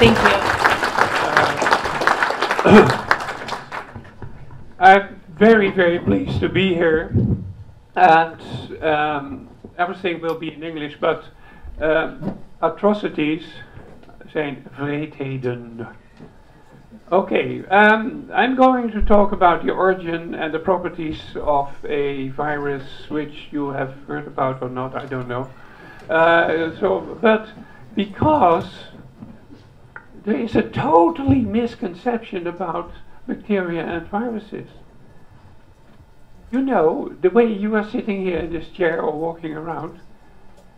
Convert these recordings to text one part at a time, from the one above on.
Thank you. I'm very, very pleased to be here. And um, everything will be in English, but um, atrocities zijn wreedheden. Okay, um, I'm going to talk about the origin and the properties of a virus which you have heard about or not, I don't know. Uh, so, but because there is a totally misconception about bacteria and viruses. You know, the way you are sitting here in this chair or walking around,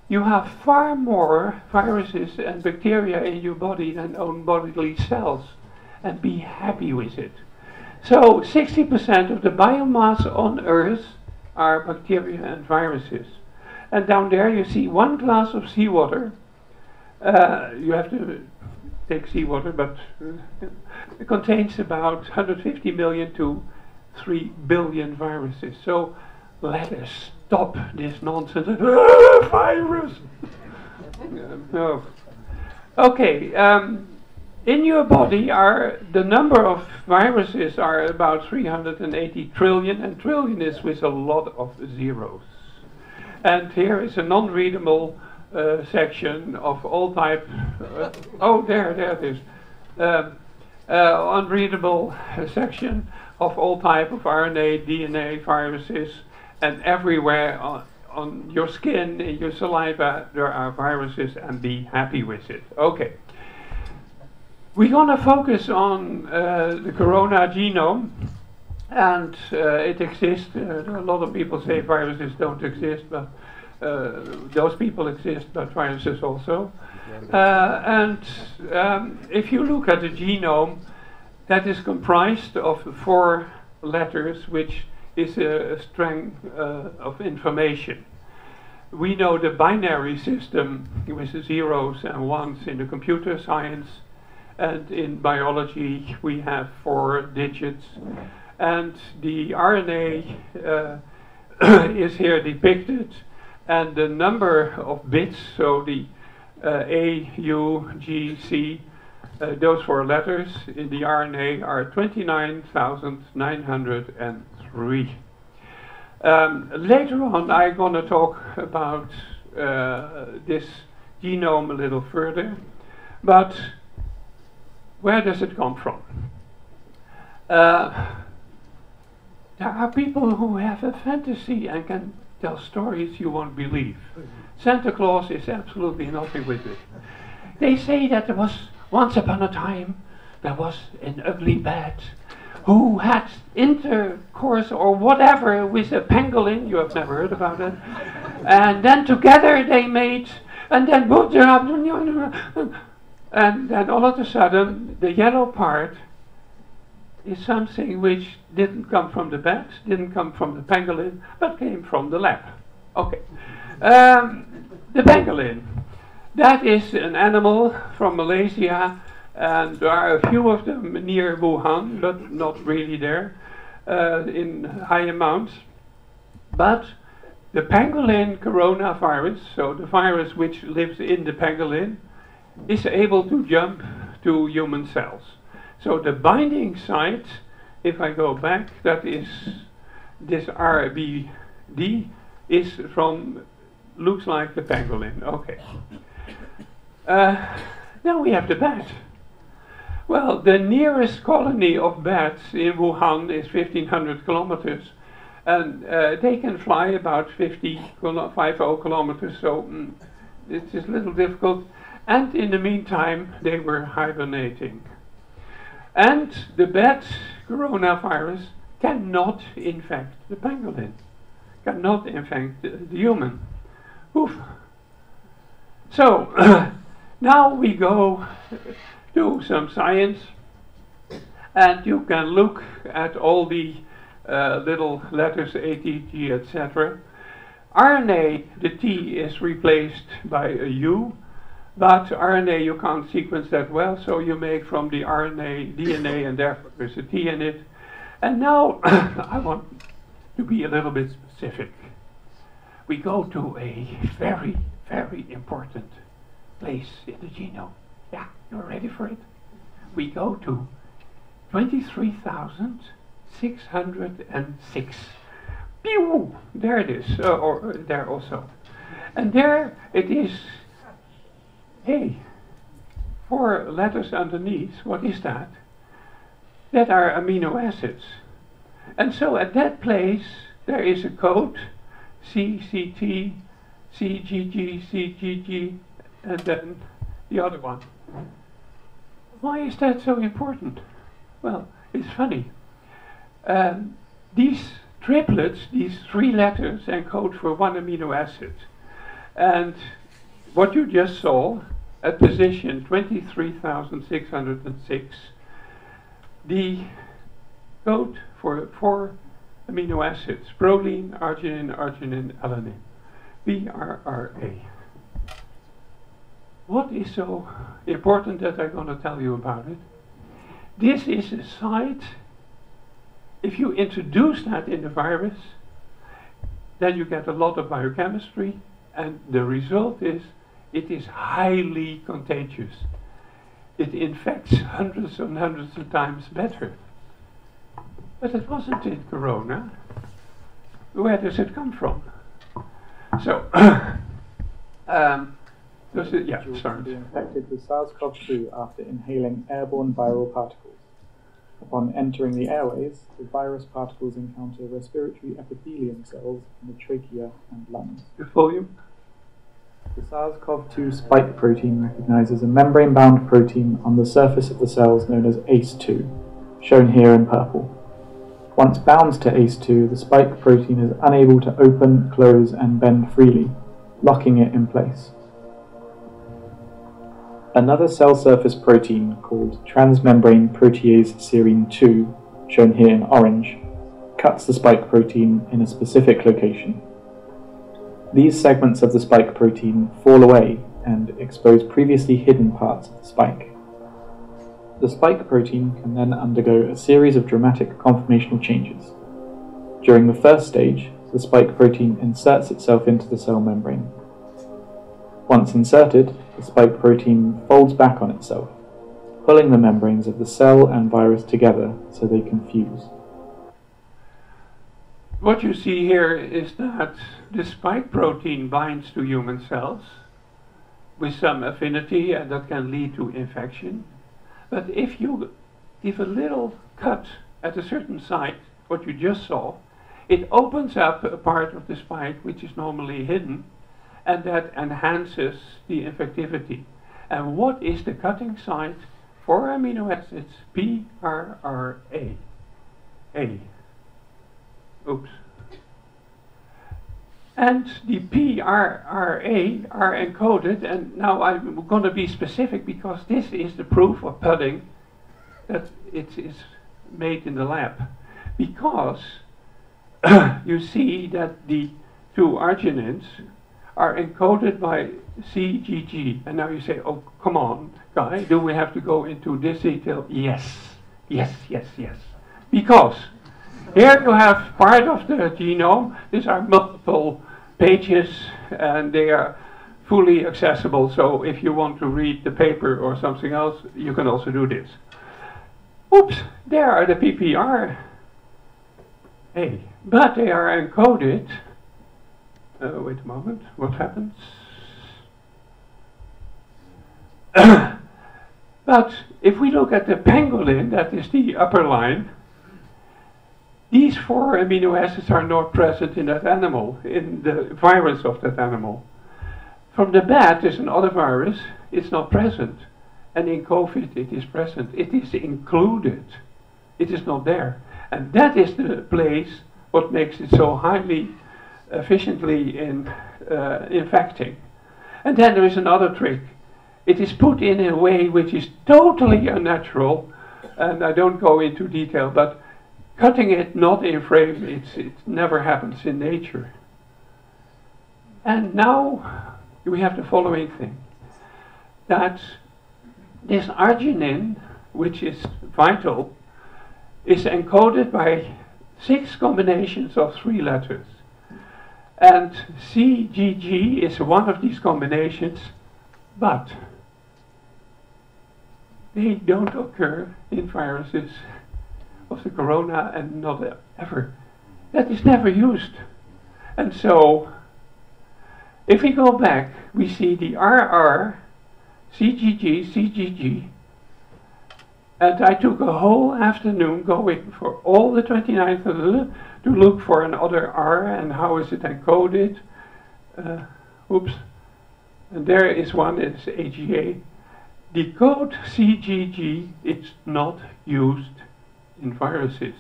you have far more viruses and bacteria in your body than own bodily cells. And be happy with it. So 60% of the biomass on Earth are bacteria and viruses. And down there you see one glass of seawater. Uh, you have to take seawater, but uh, it contains about 150 million to 3 billion viruses. So let us stop this nonsense. Ah, virus! Okay, um, in your body are the number of viruses are about 380 trillion, and trillion is with a lot of zeros. And here is a non-readable uh, section of all type. Uh, oh, there, there it is. Um, uh, unreadable section of all type of RNA, DNA, viruses, and everywhere on, on your skin, in your saliva, there are viruses, and be happy with it. Okay. We're going to focus on uh, the corona genome, and uh, it exists. Uh, a lot of people say viruses don't exist, but those people exist, but viruses also. Uh, and um, if you look at the genome, that is comprised of four letters, which is a, a string uh, of information. We know the binary system with zeros and ones in the computer science, and in biology we have four digits. And the RNA uh, is here depicted, and the number of bits, so the uh, A, U, G, C, uh, those four letters in the RNA are 29,903. Um, later on, I'm going to talk about uh, this genome a little further, but where does it come from? Uh, there are people who have a fantasy and can tell stories you won't believe. Santa Claus is absolutely nothing with it. They say that there was once upon a time there was an ugly bat who had intercourse or whatever with a pangolin. You have never heard about it. And then together they made, and then and then all of a sudden, the yellow part is something which didn't come from the bat, didn't come from the pangolin, but came from the lab. Okay. Um, the pangolin. That is an animal from Malaysia, and there are a few of them near Wuhan, but not really there uh, in high amounts. But the pangolin coronavirus, so the virus which lives in the pangolin, is able to jump to human cells. So the binding site, if I go back, that is this RBD is from, looks like the pangolin. Okay. Uh, now we have the bat. Well, the nearest colony of bats in Wuhan is 1500 kilometers. And uh, they can fly about 50, 50 kilometers, so mm, it's a little difficult. And in the meantime, they were hibernating. And the bat coronavirus cannot infect the pangolin, cannot infect the, the human. Oof. So, now we go do some science, and you can look at all the uh, little letters A, T, G, etc. RNA, the T is replaced by a U, but RNA you can't sequence that well, so you make from the RNA DNA, and therefore there's a T in it. And now I want to be a little bit specific. We go to a very, very important place in the genome. Yeah, you're ready for it? We go to 23,606. Pew! There it is, uh, or uh, there also. And there it is, hey, four letters underneath, what is that? That are amino acids. And so at that place, there is a code, CCT, CGG, CGG, and then the other one. Why is that so important? Well, it's funny. Um, these triplets, these three letters, encode for one amino acid. And what you just saw at position 23,606, the code for four amino acids, proline, arginine, arginine, alanine, PRRA. What is so important that I'm going to tell you about it? This is a site, if you introduce that in the virus, then you get a lot of biochemistry, and the result is it is highly contagious. It infects hundreds and hundreds of times better. But it wasn't in Corona. Where does it come from? So, um, does it, yeah, sorry. be infected with SARS-CoV-2 after inhaling airborne viral particles. Upon entering the airways, the virus particles encounter respiratory epithelium cells in the trachea and lungs. The volume? The SARS-CoV-2 spike protein recognizes a membrane-bound protein on the surface of the cells known as ACE2, shown here in purple. Once bound to ACE2, the spike protein is unable to open, close, and bend freely, locking it in place. Another cell surface protein called transmembrane protease serine 2, shown here in orange, cuts the spike protein in a specific location. These segments of the spike protein fall away and expose previously hidden parts of the spike. The spike protein can then undergo a series of dramatic conformational changes. During the first stage, the spike protein inserts itself into the cell membrane. Once inserted, the spike protein folds back on itself, pulling the membranes of the cell and virus together so they can fuse. What you see here is that the spike protein binds to human cells with some affinity and that can lead to infection. But if you give a little cut at a certain site, what you just saw, it opens up a part of the spike which is normally hidden and that enhances the infectivity. And what is the cutting site for amino acids? PRRA. A. Oops. And the PRRA are encoded, and now I'm going to be specific because this is the proof of pudding that it is made in the lab. Because you see that the two arginines are encoded by CGG. And now you say, oh, come on, guy, do we have to go into this detail? Yes, yes, yes, yes. Because here you have part of the genome. These are multiple pages and they are fully accessible. So if you want to read the paper or something else, you can also do this. Oops, there are the PPR. Hey, but they are encoded. Uh, wait a moment, what happens? but if we look at the pangolin, that is the upper line, these four amino acids are not present in that animal, in the virus of that animal. From the bat, there's another virus, it's not present. And in COVID, it is present. It is included. It is not there. And that is the place what makes it so highly efficiently in uh, infecting. And then there is another trick. It is put in a way which is totally unnatural, and I don't go into detail, but Cutting it not in frame, it's, it never happens in nature. And now we have the following thing that this arginine, which is vital, is encoded by six combinations of three letters. And CGG is one of these combinations, but they don't occur in viruses of the corona and not ever. That is never used. And so, if we go back, we see the RR, CGG, CGG, and I took a whole afternoon going for all the 29th of the, to look for another R and how is it encoded. Uh, oops. And there is one, it's AGA. The code CGG is not used in viruses.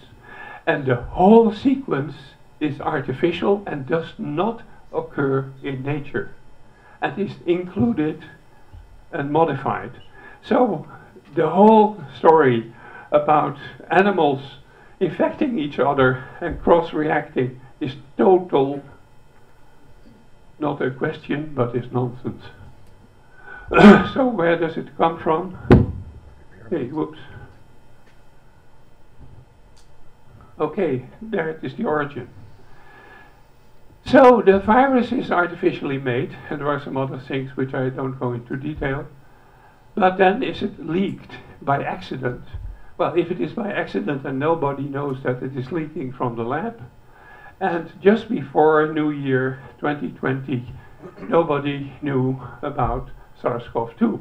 And the whole sequence is artificial and does not occur in nature and is included and modified. So the whole story about animals infecting each other and cross-reacting is total, not a question, but is nonsense. so where does it come from? Hey, whoops. Okay, there it is the origin. So the virus is artificially made, and there are some other things which I don't go into detail. But then is it leaked by accident? Well, if it is by accident and nobody knows that it is leaking from the lab, and just before New Year 2020, nobody knew about SARS-CoV-2.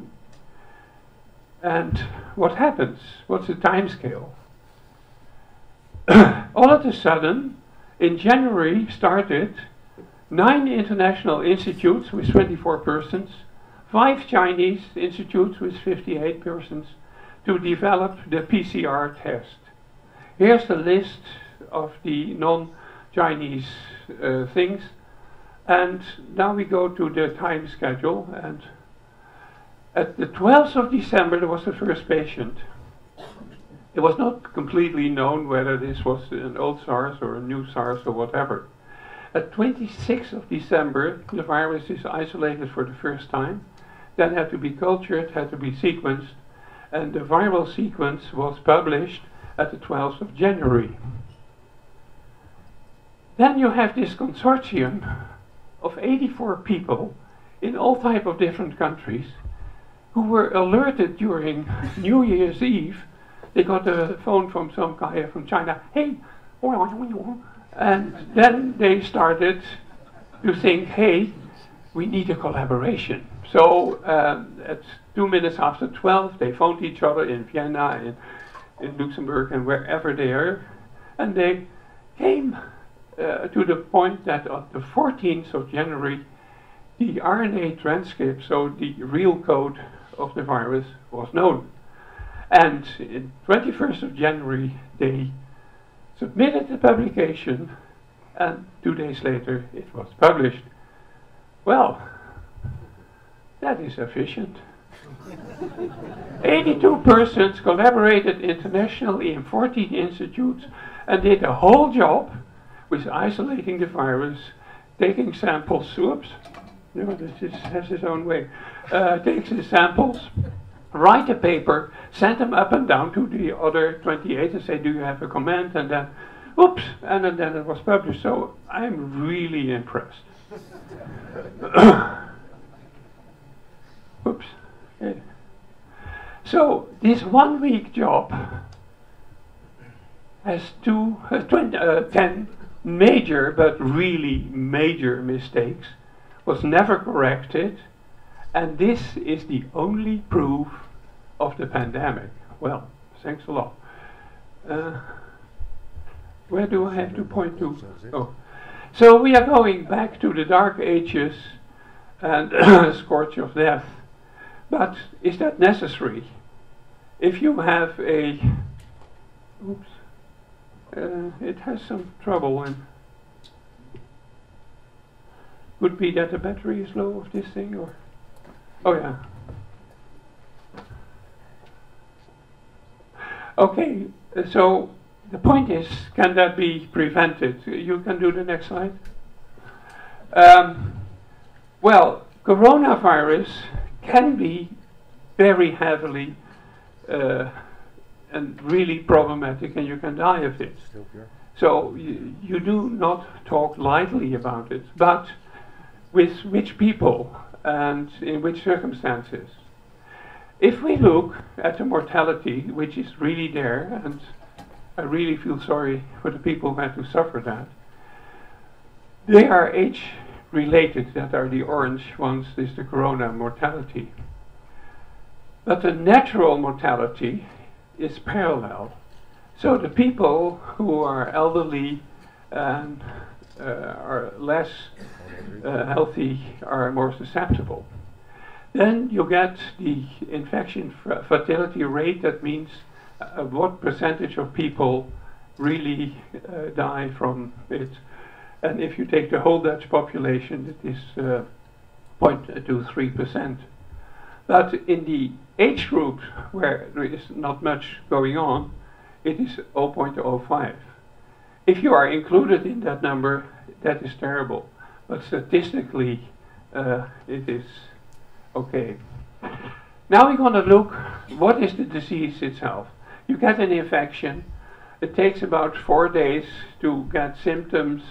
And what happens? What's the time scale? All of a sudden, in January started nine international institutes with 24 persons, five Chinese institutes with 58 persons to develop the PCR test. Here's the list of the non-Chinese uh, things. And now we go to the time schedule and at the 12th of December, there was the first patient. It was not completely known whether this was an old SARS or a new SARS or whatever. At 26th of December, the virus is isolated for the first time, then had to be cultured, had to be sequenced, and the viral sequence was published at the 12th of January. Then you have this consortium of 84 people in all type of different countries who were alerted during New Year's Eve. They got a phone from some guy from China. Hey, and then they started to think, hey, we need a collaboration. So um, at two minutes after 12, they phoned each other in Vienna, in, in Luxembourg, and wherever they are. And they came uh, to the point that on the 14th of January, the RNA transcript, so the real code of the virus was known. And in 21st of January, they submitted the publication, and two days later it was published. Well, that is efficient. 82 persons collaborated internationally in 14 institutes and did a whole job with isolating the virus, taking samples, whoops, no, this has its own way. Uh, takes the samples, write a paper, send them up and down to the other 28 and say, do you have a comment? And then, oops, and then, it was published. So I'm really impressed. oops. So this one week job has two, uh, 20, uh, 10 major, but really major mistakes was never corrected, and this is the only proof of the pandemic. Well, thanks a lot. Uh, where do I have to point to? Oh. So we are going back to the Dark Ages and scourge of death. But is that necessary? If you have a, oops, uh, it has some trouble in could be that the battery is low of this thing or... Oh yeah. Okay, so the point is, can that be prevented? You can do the next slide. Um, well, coronavirus can be very heavily uh, and really problematic and you can die of it. So you, you do not talk lightly about it, but with which people and in which circumstances. if we look at the mortality, which is really there, and I really feel sorry for the people who had to suffer that, they are age related, that are the orange ones, is the corona mortality. But the natural mortality is parallel. So the people who are elderly and are less uh, healthy are more susceptible. Then you get the infection fatality rate, that means uh, what percentage of people really uh, die from it. And if you take the whole Dutch population, it is uh, 0.23%. But in the age group where there is not much going on, it is 0.05. If you are included in that number, that is terrible. But statistically, uh, it is okay. Now we're going to look, what is the disease itself? You get an infection, it takes about four days to get symptoms,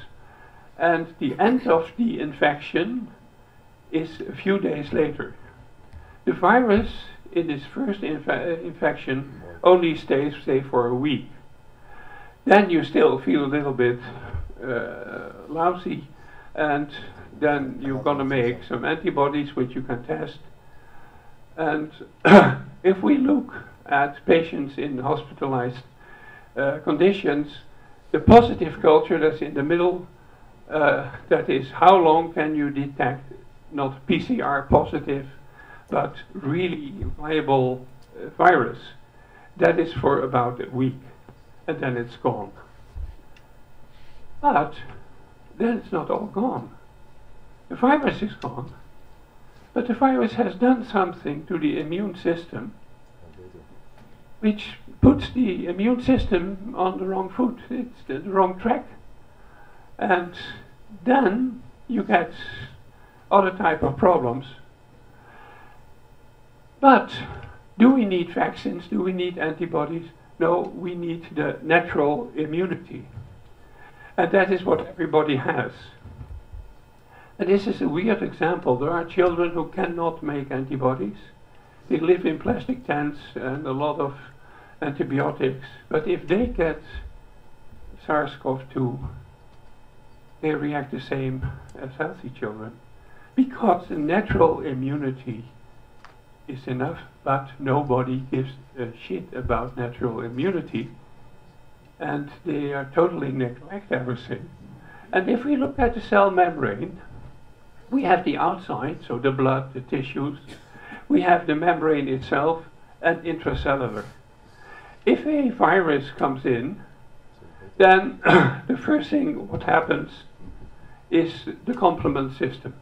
and the end of the infection is a few days later. The virus in this first inf infection only stays, say, for a week. Then you still feel a little bit uh, lousy, and then you're going to make some antibodies which you can test. And if we look at patients in hospitalized uh, conditions, the positive culture that's in the middle, uh, that is how long can you detect not PCR positive, but really viable uh, virus, that is for about a week, and then it's gone. But then it's not all gone. The virus is gone, but the virus has done something to the immune system which puts the immune system on the wrong foot, it's the, wrong track. And then you get other type of problems. But do we need vaccines? Do we need antibodies? No, we need the natural immunity. And that is what everybody has. And this is a weird example. There are children who cannot make antibodies. They live in plastic tents and a lot of antibiotics. But if they get SARS-CoV-2, they react the same as healthy children. Because the natural immunity is enough, but nobody gives a shit about natural immunity. And they are totally neglect everything. And if we look at the cell membrane, we have the outside, so the blood, the tissues. We have the membrane itself and intracellular. If a virus comes in, then the first thing what happens is the complement system.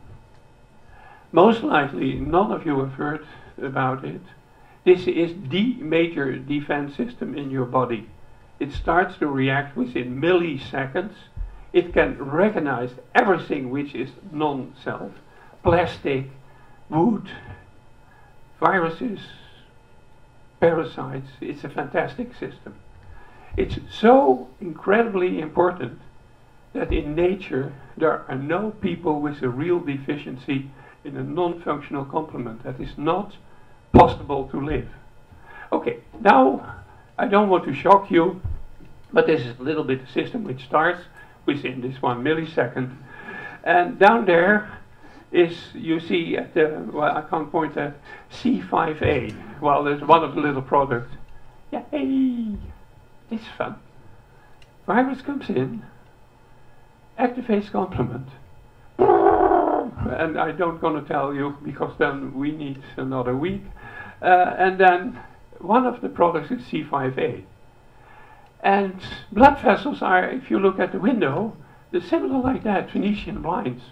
Most likely, none of you have heard about it. This is the major defense system in your body. It starts to react within milliseconds. It can recognize everything which is non-self, plastic, wood, viruses, parasites. It's a fantastic system. It's so incredibly important that in nature there are no people with a real deficiency in a non-functional complement. That is not possible to live. Okay, now I don't want to shock you, but this is a little bit a system which starts within this one millisecond. And down there is, you see at the, well I can't point at, C5A. Well, there's one of the little products. Yay! It's fun. Virus comes in, activates complement, and I don't gonna tell you because then we need another week. Uh, and then one of the products is C5A. And blood vessels are, if you look at the window, they're similar like that, Venetian blinds.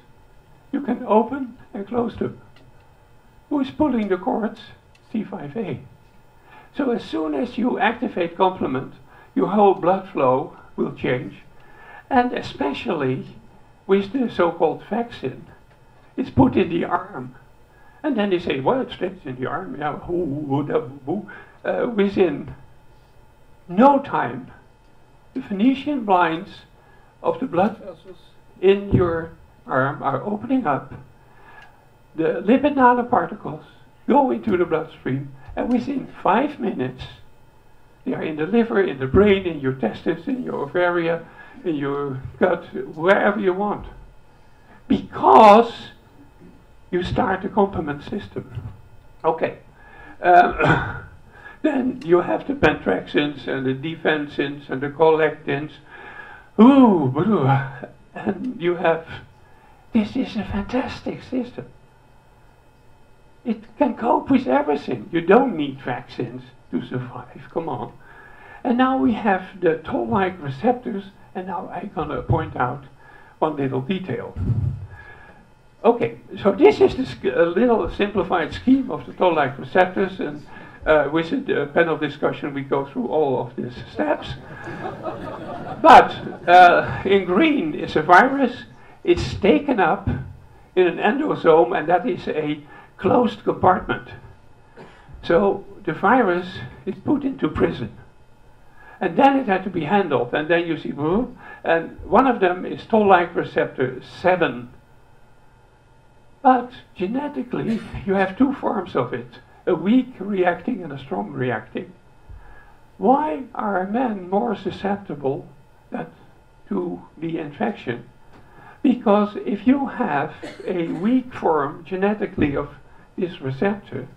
You can open and close them. Who is pulling the cords? C5A. So as soon as you activate complement, your whole blood flow will change. And especially with the so-called vaccine, it's put in the arm. And then they say, well, it stays in the arm. Yeah, uh, within no time, the Venetian blinds of the blood vessels in your arm are opening up. The lipid nanoparticles go into the bloodstream, and within five minutes, they are in the liver, in the brain, in your testes, in your ovaria, in your gut, wherever you want. Because you start the complement system. Okay. Um, then you have the pentraxins and the defensins and the collectins. Ooh, and you have. This is a fantastic system. It can cope with everything. You don't need vaccines to survive. Come on. And now we have the toll-like receptors, and now I'm going to point out one little detail. Okay, so this is a little simplified scheme of the toll-like receptors, and uh, with the panel discussion we go through all of these steps. but uh, in green is a virus. It's taken up in an endosome, and that is a closed compartment. So the virus is put into prison. And then it had to be handled. And then you see, and one of them is toll-like receptor 7. But genetically, you have two forms of it a weak reacting and a strong reacting. Why are men more susceptible that, to the infection? Because if you have a weak form genetically of this receptor,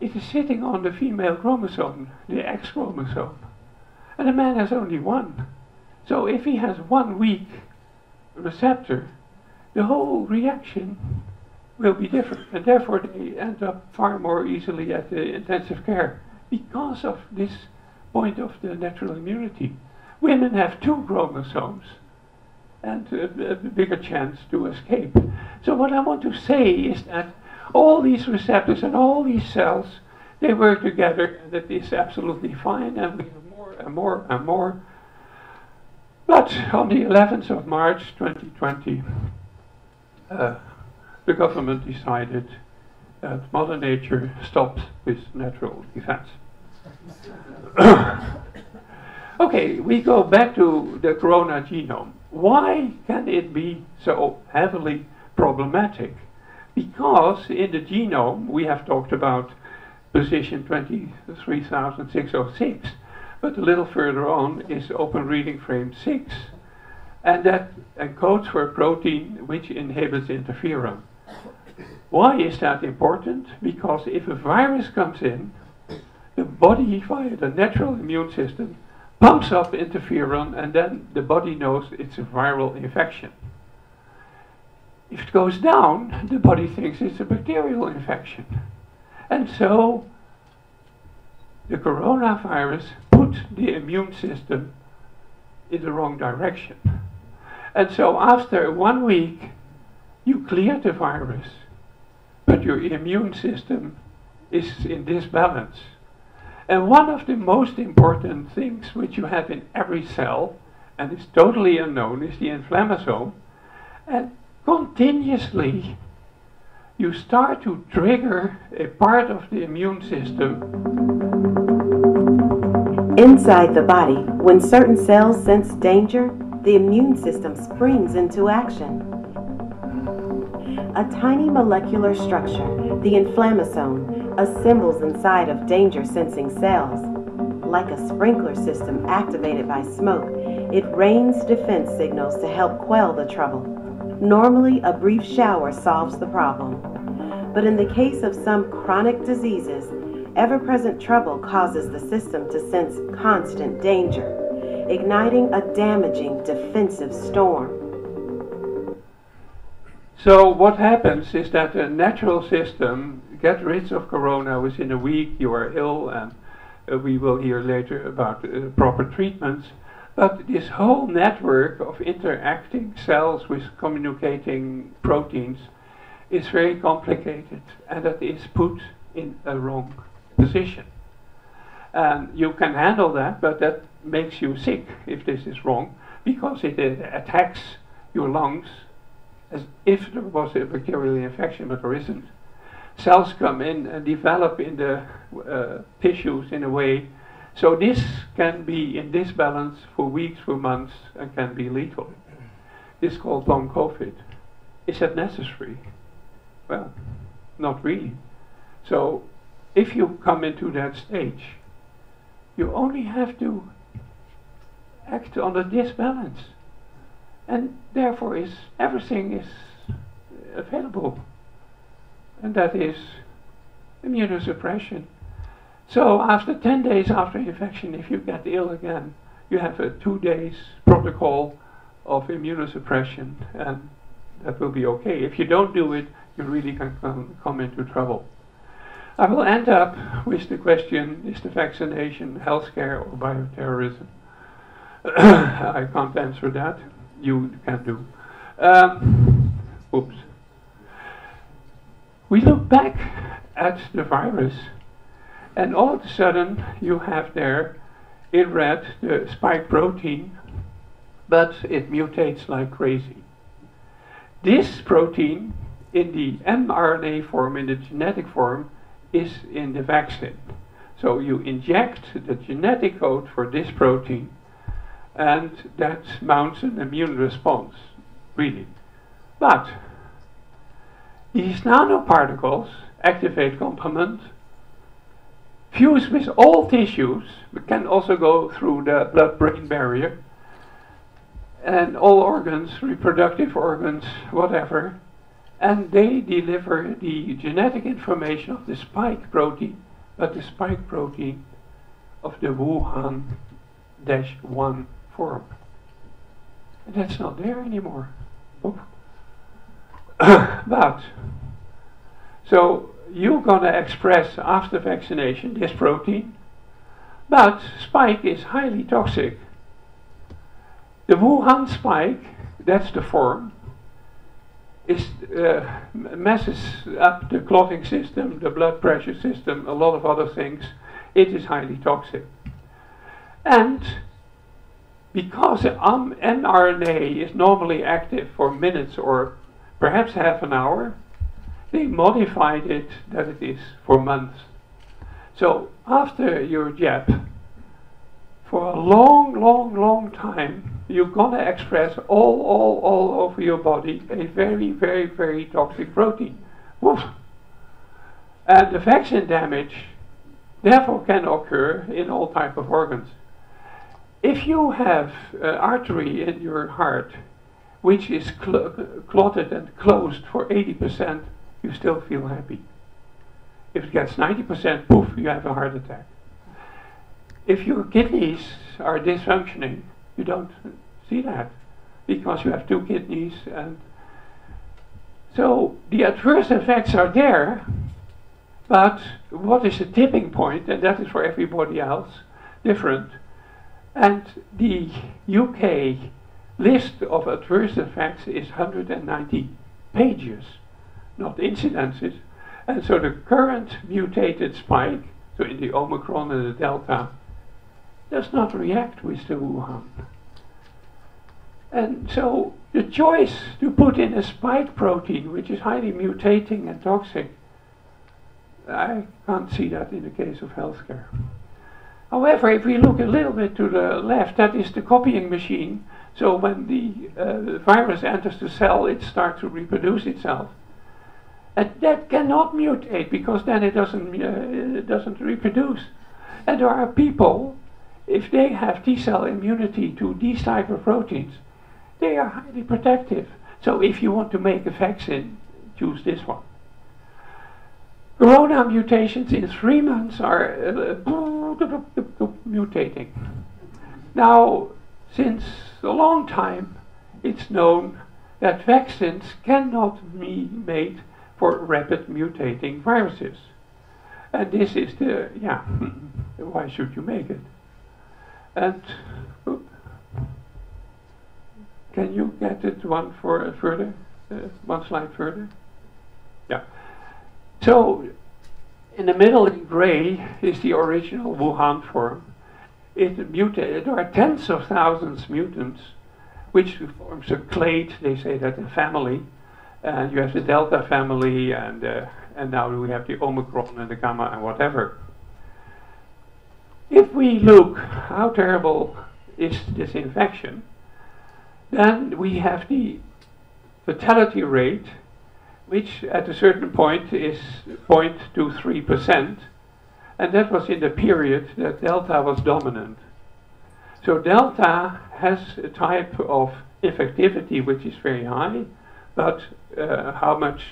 it is sitting on the female chromosome, the X chromosome. And a man has only one. So if he has one weak receptor, the whole reaction will be different. And therefore they end up far more easily at the intensive care because of this point of the natural immunity. Women have two chromosomes and a, a bigger chance to escape. So what I want to say is that all these receptors and all these cells, they work together and that is absolutely fine and we have more and more and more. But on the 11th of March 2020, uh, the government decided that Mother Nature stops with natural defense. okay, we go back to the corona genome. Why can it be so heavily problematic? because in the genome we have talked about position 23606, but a little further on is open reading frame 6, and that encodes for a protein which inhibits interferon. Why is that important? Because if a virus comes in, the body, via the natural immune system, pumps up interferon, and then the body knows it's a viral infection. If it goes down, the body thinks it's a bacterial infection. And so the coronavirus put the immune system in the wrong direction. And so after one week, you clear the virus, but your immune system is in disbalance. And one of the most important things which you have in every cell, and is totally unknown, is the inflammasome. And continuously you start to trigger a part of the immune system. Inside the body, when certain cells sense danger, the immune system springs into action. A tiny molecular structure, the inflammasome, assembles inside of danger sensing cells. Like a sprinkler system activated by smoke, it rains defense signals to help quell the trouble. Normally, a brief shower solves the problem. But in the case of some chronic diseases, ever present trouble causes the system to sense constant danger, igniting a damaging defensive storm. So, what happens is that the natural system gets rid of corona within a week, you are ill, and uh, we will hear later about uh, proper treatments. But this whole network of interacting cells with communicating proteins is very complicated and that is put in a wrong position. And you can handle that, but that makes you sick if this is wrong because it uh, attacks your lungs as if there was a bacterial infection, but there isn't. Cells come in and develop in the uh, tissues in a way so this can be in disbalance for weeks, for months, and can be lethal. This is called long COVID. Is that necessary? Well, not really. So if you come into that stage, you only have to act on the disbalance. And therefore is everything is available. And that is immunosuppression. So after 10 days after infection, if you get ill again, you have a two days protocol of immunosuppression and that will be okay. If you don't do it, you really can come, come into trouble. I will end up with the question, is the vaccination healthcare or bioterrorism? I can't answer that. You can do. Um, oops. We look back at the virus and all of a sudden you have there in red the spike protein, but it mutates like crazy. This protein in the mRNA form, in the genetic form, is in the vaccine. So you inject the genetic code for this protein and that mounts an immune response, really. But these nanoparticles activate complement, fuse with all tissues, but can also go through the blood-brain barrier, and all organs, reproductive organs, whatever, and they deliver the genetic information of the spike protein, but the spike protein of the Wuhan-1 form. And that's not there anymore. but, so you're going to express after vaccination this protein, but spike is highly toxic. The Wuhan spike, that's the form, is uh, messes up the clotting system, the blood pressure system, a lot of other things. It is highly toxic. And because um, mRNA is normally active for minutes or perhaps half an hour, they modified it that it is for months. So after your jab, for a long, long, long time, you're gonna express all, all, all over your body a very, very, very toxic protein. Woof. And the vaccine damage therefore can occur in all type of organs. If you have an artery in your heart which is cl clotted and closed for 80%, you still feel happy. If it gets 90%, poof, you have a heart attack. If your kidneys are dysfunctioning, you don't see that because you have two kidneys and so the adverse effects are there, but what is the tipping point, and that is for everybody else different. And the UK list of adverse effects is 190 pages, not incidences. And so the current mutated spike, so in the Omicron and the Delta, does not react with the Wuhan. And so the choice to put in a spike protein, which is highly mutating and toxic, I can't see that in the case of healthcare. However, if we look a little bit to the left, that is the copying machine. So when the uh, virus enters the cell, it starts to reproduce itself. And that cannot mutate because then it doesn't, uh, it doesn't reproduce. And there are people, if they have T cell immunity to these type of proteins, they are highly protective. So if you want to make a vaccine, choose this one. Corona mutations in three months are uh, mutating. Now, since a long time, it's known that vaccines cannot be made for rapid mutating viruses. And this is the, yeah, why should you make it? And, can you get it one for further, uh, one slide further? Yeah. So in the middle in gray is the original Wuhan form. It mutated. There are tens of thousands mutants, which forms a clade. They say that a family, and you have the Delta family, and uh, and now we have the Omicron and the Gamma and whatever. If we look how terrible is this infection, then we have the fatality rate which at a certain point is 0.23%, and that was in the period that delta was dominant. So delta has a type of effectivity which is very high, but uh, how much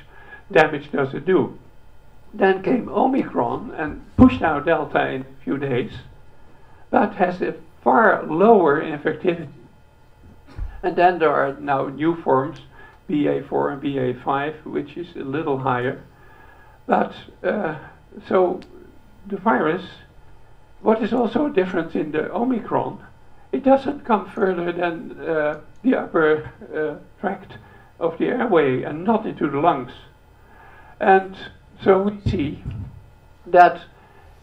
damage does it do? Then came Omicron and pushed out delta in a few days, but has a far lower infectivity. And then there are now new forms, BA4 and BA5, which is a little higher. But uh, so the virus, what is also a difference in the Omicron, it doesn't come further than uh, the upper uh, tract of the airway and not into the lungs. And so we see that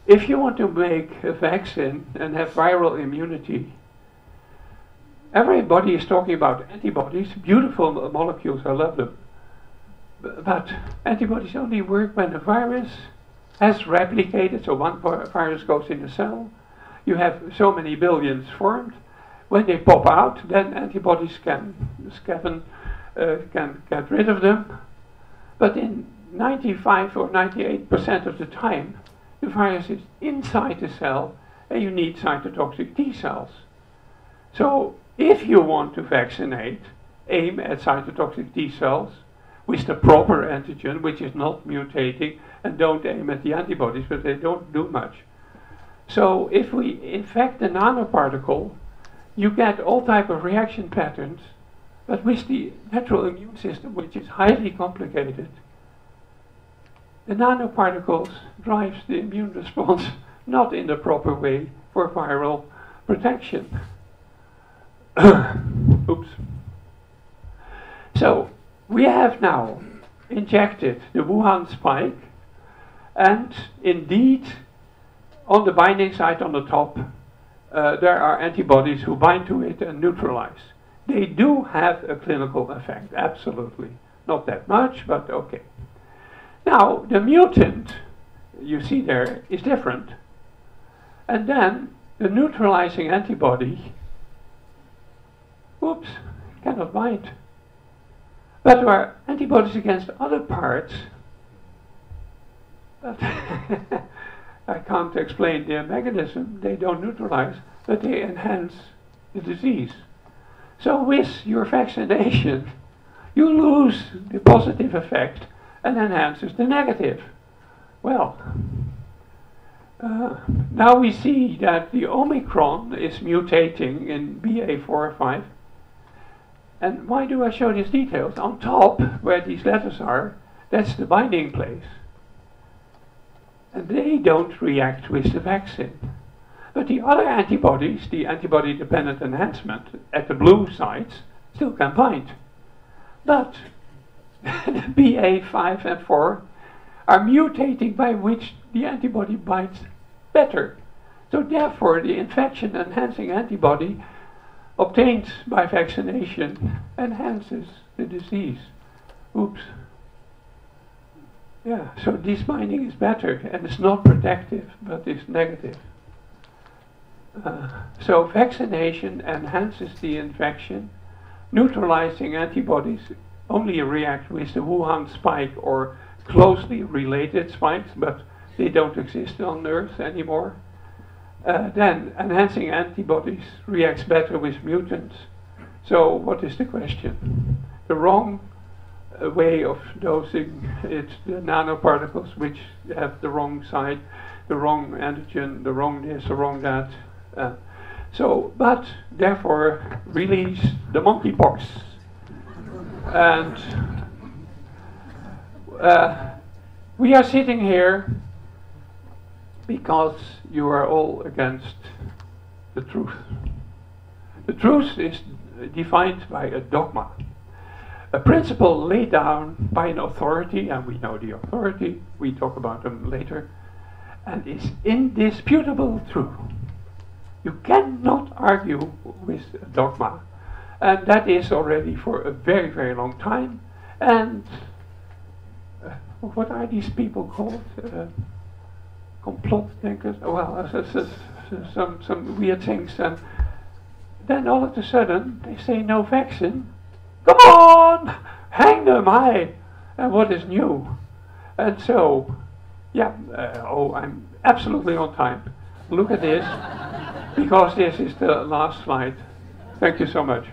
if you want to make a vaccine and have viral immunity, everybody is talking about antibodies, beautiful molecules, I love them. But antibodies only work when the virus has replicated, so one virus goes in the cell, you have so many billions formed. When they pop out, then antibodies can, can, uh, can get rid of them. But in 95 or 98% of the time, the virus is inside the cell and you need cytotoxic T cells. So if you want to vaccinate, aim at cytotoxic T cells with the proper antigen, which is not mutating, and don't aim at the antibodies, but they don't do much. So if we infect the nanoparticle, you get all type of reaction patterns, but with the natural immune system, which is highly complicated, the nanoparticles drives the immune response not in the proper way for viral protection. Oops. So we have now injected the Wuhan spike and indeed on the binding site on the top, uh, there are antibodies who bind to it and neutralize. They do have a clinical effect, absolutely. Not that much, but okay. Now, the mutant you see there is different. And then the neutralizing antibody, oops, cannot bind. But there are antibodies against other parts, but I can't explain their mechanism. They don't neutralize, but they enhance the disease. So with your vaccination, you lose the positive effect and enhances the negative. Well, uh, now we see that the Omicron is mutating in BA4 And why do I show these details? On top, where these letters are, that's the binding place and they don't react with the vaccine. But the other antibodies, the antibody dependent enhancement at the blue sites, still can bind. But the BA5 and 4 are mutating by which the antibody binds better. So therefore the infection enhancing antibody obtained by vaccination enhances the disease. Oops. Yeah, so this binding is better and it's not protective, but it's negative. Uh, so vaccination enhances the infection. Neutralizing antibodies only react with the Wuhan spike or closely related spikes, but they don't exist on Earth anymore. Uh, then enhancing antibodies reacts better with mutants. So what is the question? The wrong a way of dosing it's the nanoparticles which have the wrong side, the wrong antigen, the wrong this, the wrong that. Uh, so, but therefore release the monkeypox. And uh, we are sitting here because you are all against the truth. The truth is defined by a dogma a principle laid down by an authority, and we know the authority, we talk about them later, and is indisputable true. You cannot argue with a dogma, and that is already for a very, very long time. And uh, what are these people called? Uh, complot thinkers? Well, some, some weird things. And then all of a sudden, they say no vaccine Come on! Hang them high! and what is new. And so, yeah, uh, oh, I'm absolutely on time. Look at this, because this is the last slide. Thank you so much.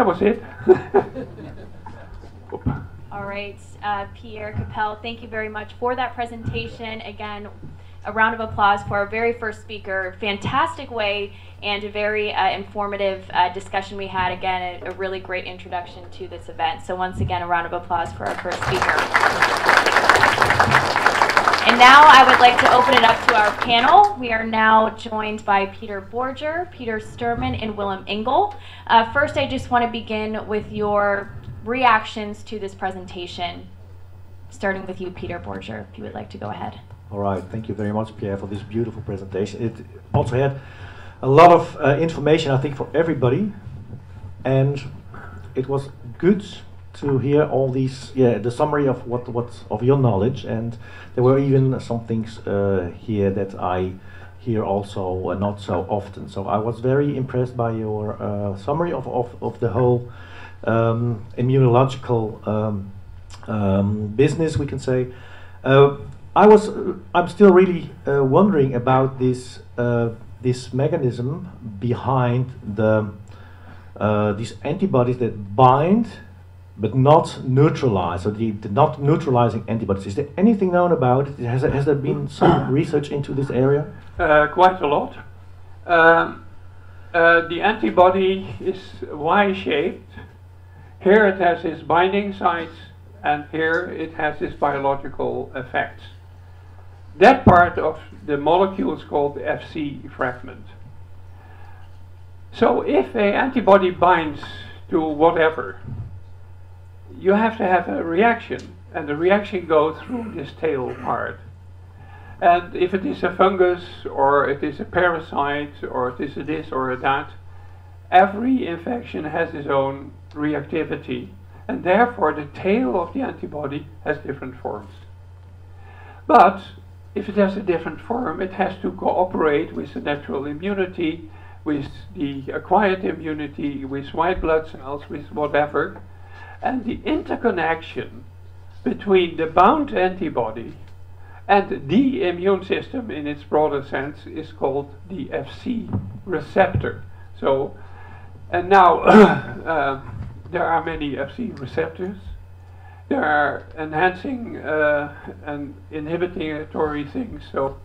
That was it. All right, uh, Pierre Capel, thank you very much for that presentation. Again, a round of applause for our very first speaker. Fantastic way and a very uh, informative uh, discussion we had. Again, a, a, really great introduction to this event. So once again, a round of applause for our first speaker. Now I would like to open it up to our panel. We are now joined by Peter Borger, Peter Sturman, and Willem Engel. Uh, first, I just want to begin with your reactions to this presentation. Starting with you, Peter Borger, if you would like to go ahead. All right, thank you very much, Pierre, for this beautiful presentation. It also had a lot of uh, information, I think, for everybody, and it was good to hear all these, yeah, the summary of what what of your knowledge, and there were even some things uh, here that I hear also uh, not so often. So I was very impressed by your uh, summary of, of of the whole um, immunological um, um, business, we can say. Uh, I was, uh, I'm still really uh, wondering about this this mechanism behind the uh, these antibodies that bind but not neutralize, or the, the, not neutralizing antibodies. Is there anything known about it? Has, has there been some research into this area? Uh, quite a lot. Um, uh, the antibody is Y-shaped. Here it has its binding sites, and here it has its biological effects. That part of the molecule is called the Fc fragment. So if a antibody binds to whatever, you have to have a reaction, and the reaction goes through this tail part. And if it is a fungus, or it is a parasite, or it is a this or a that, every infection has its own reactivity, and therefore the tail of the antibody has different forms. But if it has a different form, it has to cooperate with the natural immunity, with the acquired immunity, with white blood cells, with whatever. And the interconnection between the bound antibody and the immune system in its broader sense is called the FC receptor. So, and now uh, there are many FC receptors there are enhancing uh, and inhibitory things. So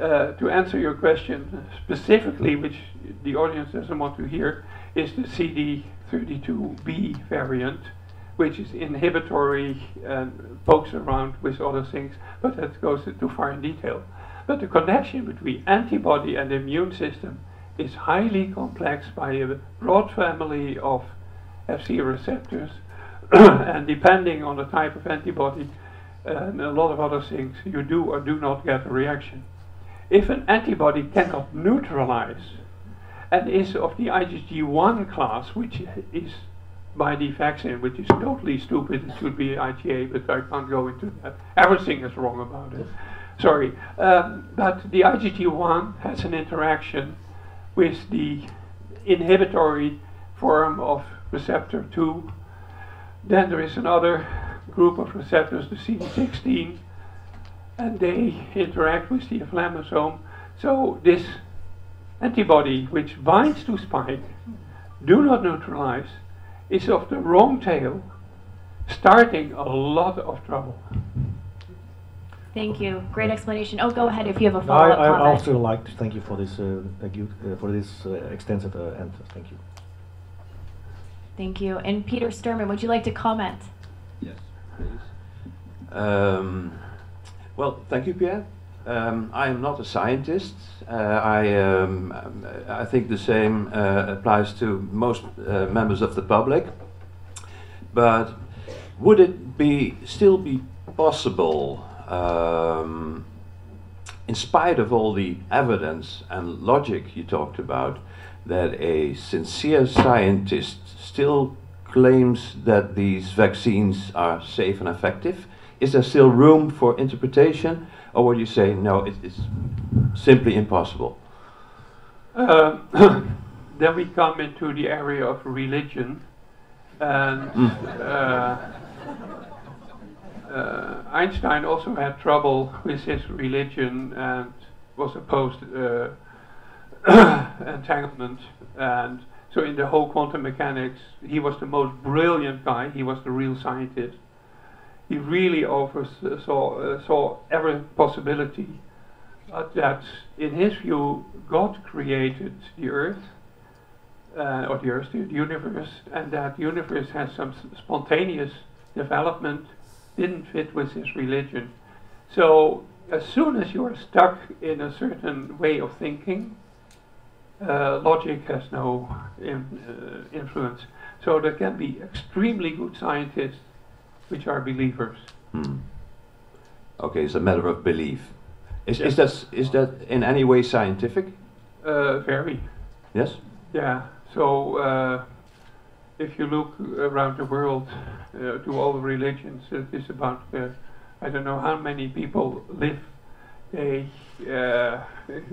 uh, to answer your question specifically, which the audience doesn't want to hear, is the CD32B variant, which is inhibitory and pokes around with other things, but that goes too far in detail. But the connection between antibody and immune system is highly complex by a broad family of FC receptors and depending on the type of antibody and a lot of other things, you do or do not get a reaction. If an antibody cannot neutralize and is of the IgG1 class, which is by the vaccine, which is totally stupid, it should be IgA, but I can't go into that. Everything is wrong about it. Sorry. Um, but the IgG1 has an interaction with the inhibitory form of receptor 2 then there is another group of receptors, the CD16, and they interact with the inflammasome. So this antibody, which binds to spike, do not neutralize, is of the wrong tail, starting a lot of trouble. Thank you. Great explanation. Oh, go ahead if you have a follow-up I, I comment. also like to thank you for this uh, uh, for this uh, extensive uh, answer. Thank you. Thank you. And Peter Sturman, would you like to comment? Yes, please. Um, well, thank you, Pierre. Um, I am not a scientist. Uh, I, um, I think the same uh, applies to most uh, members of the public. But would it be still be possible, um, in spite of all the evidence and logic you talked about, that a sincere scientist still claims that these vaccines are safe and effective, is there still room for interpretation, or would you say no? It, it's simply impossible. Uh, then we come into the area of religion, and mm. uh, uh, Einstein also had trouble with his religion and was opposed uh, entanglement and so in the whole quantum mechanics he was the most brilliant guy he was the real scientist he really oversaw uh, saw every possibility uh, that in his view God created the earth uh, or the earth, the universe and that universe has some spontaneous development didn't fit with his religion so as soon as you are stuck in a certain way of thinking uh, logic has no in, uh, influence. So there can be extremely good scientists which are believers. Hmm. Okay, it's a matter of belief. Is, yes. is, that, is that in any way scientific? Uh, very. Yes? Yeah, so uh, if you look around the world uh, to all the religions, it is about, uh, I don't know how many people live they uh,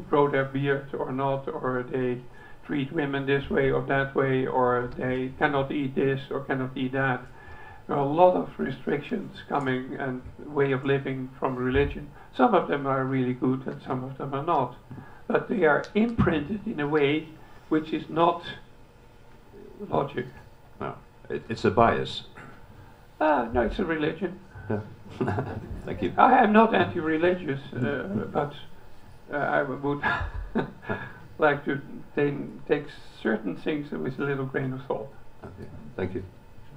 grow their beard or not, or they treat women this way or that way, or they cannot eat this or cannot eat that. There are a lot of restrictions coming and way of living from religion. Some of them are really good and some of them are not. But they are imprinted in a way which is not logic. No, it, it's a bias. Uh, no, it's a religion. Yeah. Thank you. I am not anti-religious, uh, but uh, I would like to take certain things with a little grain of salt. Okay. Thank you.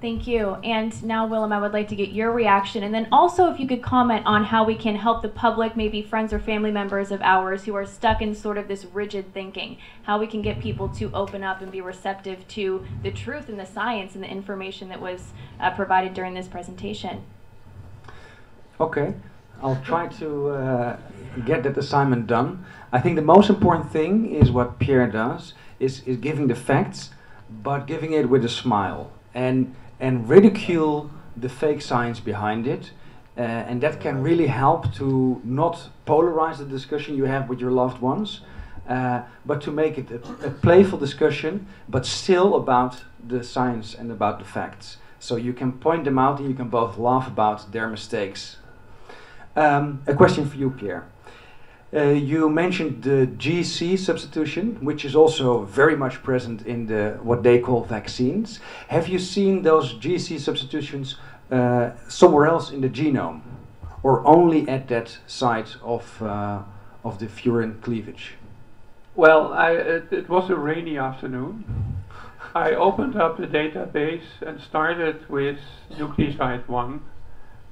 Thank you. And now, Willem, I would like to get your reaction. And then also, if you could comment on how we can help the public, maybe friends or family members of ours who are stuck in sort of this rigid thinking, how we can get people to open up and be receptive to the truth and the science and the information that was uh, provided during this presentation. Okay, I'll try to uh, get that assignment done. I think the most important thing is what Pierre does, is, is giving the facts, but giving it with a smile and, and ridicule the fake science behind it. Uh, and that can really help to not polarize the discussion you have with your loved ones, uh, but to make it a, a, playful discussion, but still about the science and about the facts. So you can point them out and you can both laugh about their mistakes um, a question for you, Pierre. Uh, you mentioned the GC substitution, which is also very much present in the what they call vaccines. Have you seen those GC substitutions uh, somewhere else in the genome, or only at that site of uh, of the furin cleavage? Well, I, it, it was a rainy afternoon. I opened up the database and started with nucleoside one,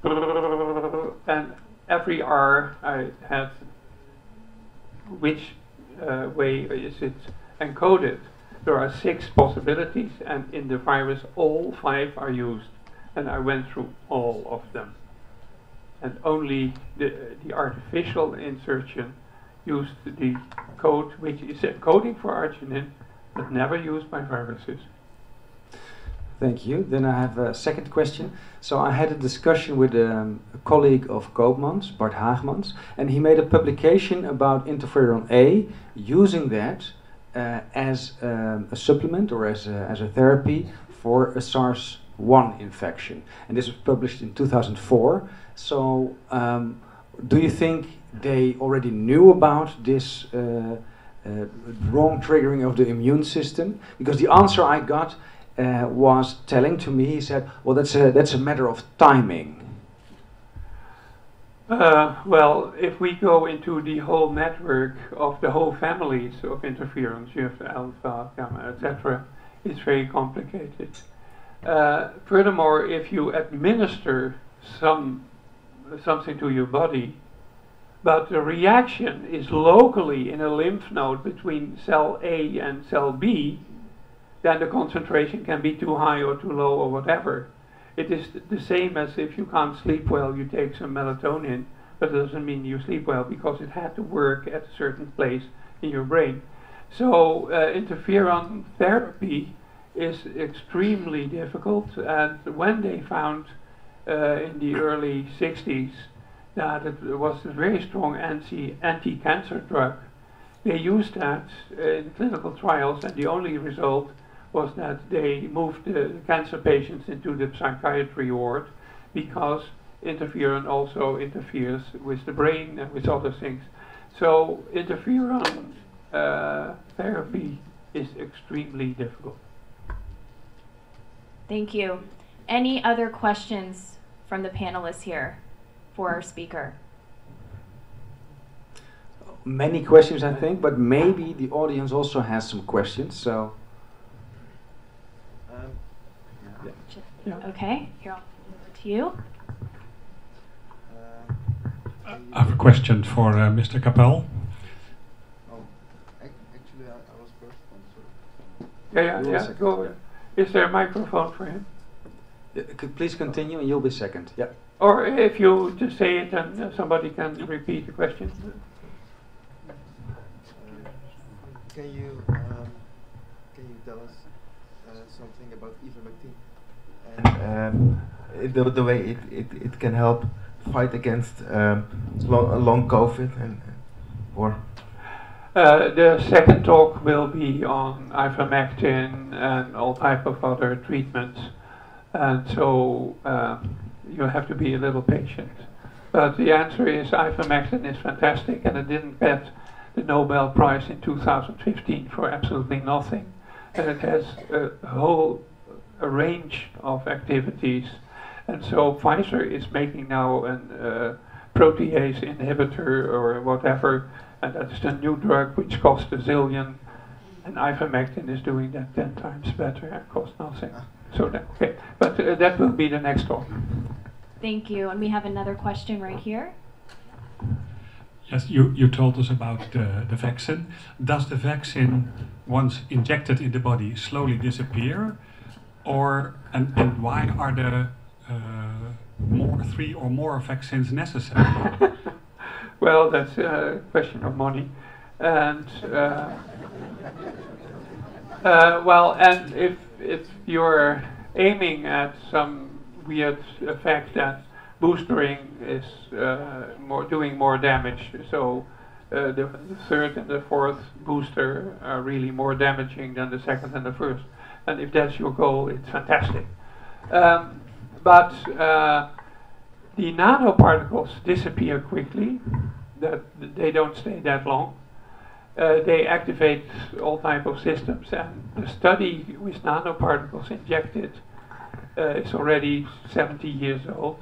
and every R I have which uh, way is it encoded. There are six possibilities and in the virus all five are used and I went through all of them. And only the, the artificial insertion used the code which is encoding for arginine but never used by viruses. Thank you. Then I have a second question. So I had a discussion with um, a colleague of Koopmans, Bart Haagmans, and he made a publication about interferon A, using that uh, as um, a supplement or as a, as a therapy for a SARS-1 infection. And this was published in 2004. So um, do you think they already knew about this uh, uh, wrong triggering of the immune system? Because the answer I got uh, was telling to me, he said, "Well, that's a that's a matter of timing." Uh, well, if we go into the whole network of the whole families of interference, you have alpha, gamma, etc., it's very complicated. Uh, furthermore, if you administer some something to your body, but the reaction is locally in a lymph node between cell A and cell B, then the concentration can be too high or too low or whatever. It is the same as if you can't sleep well, you take some melatonin, but it doesn't mean you sleep well because it had to work at a certain place in your brain. So uh, interferon therapy is extremely difficult, and when they found uh, in the early 60s that it was a very strong anti, anti-cancer drug. They used that in clinical trials and the only result was that they moved the cancer patients into the psychiatry ward because interferon also interferes with the brain and with other things. So interferon uh, therapy is extremely difficult. Thank you. Any other questions from the panelists here for our speaker? Many questions, I think, but maybe the audience also has some questions. So, um, yeah. Okay, here I'll over to you. Uh, I have a question for uh, Mr. Capel. Oh, actually, I, I was first. I'm sorry. Yeah, yeah, yeah. Go. Is there a microphone for him? Yeah, could please continue, and you'll be second. Yeah. Or if you just say it, and somebody can repeat the question. Uh, can you um, can you tell us uh, something about ivermectin um, the, the way it, it, it can help fight against um, long, long COVID and or uh, the second talk will be on ivermectin and all type of other treatments, and so um, you have to be a little patient. But the answer is ivermectin is fantastic, and it didn't get the Nobel Prize in 2015 for absolutely nothing. And it has a whole a range of activities, and so Pfizer is making now a uh, protease inhibitor or whatever and that is the new drug which costs a zillion, and ivermectin is doing that 10 times better and costs nothing. So that, okay, but uh, that will be the next talk. Thank you, and we have another question right here. Yes, you, you told us about the, the vaccine. Does the vaccine, once injected in the body, slowly disappear? Or, and, and why are there uh, more, three or more vaccines necessary? Well, that's a question of money. And uh, uh, well, and if if you're aiming at some weird effect that boostering is uh, more doing more damage, so uh, the, the, third and the fourth booster are really more damaging than the second and the first. And if that's your goal, it's fantastic. Um, but uh, the nanoparticles disappear quickly, that they don't stay that long. Uh, they activate all type of systems and the study with nanoparticles injected uh, is already 70 years old.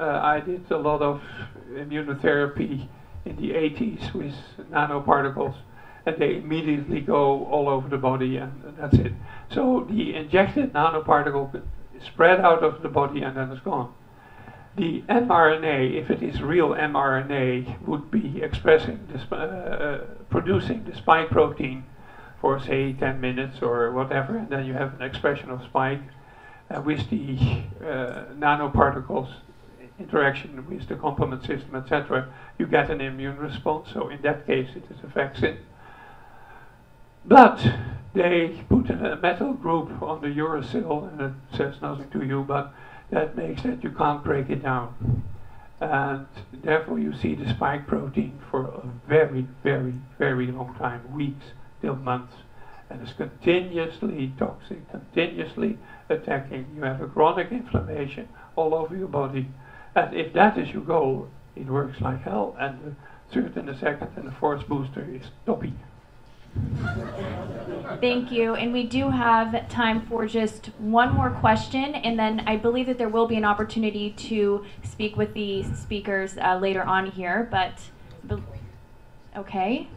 Uh, I did a lot of immunotherapy in the 80s with nanoparticles and they immediately go all over the body and that's it. So the injected nanoparticle spread out of the body and then it's gone the mRNA, if it is real mRNA, would be expressing, uh, uh, producing the spike protein for say 10 minutes or whatever, and then you have an expression of spike uh, with the uh, nanoparticles interaction with the complement system, etc. You get an immune response. So in that case, it is a vaccine. But they put a metal group on the uracil, and it says nothing to you, but that makes that you can't break it down. And therefore you see the spike protein for a very, very, very long time, weeks till months. And it's continuously toxic, continuously attacking. You have a chronic inflammation all over your body. And if that is your goal, it works like hell. And the third and the second and the fourth booster is toppy. Thank you. And we do have time for just one more question, and then I believe that there will be an opportunity to speak with the speakers uh, later on here. But, okay.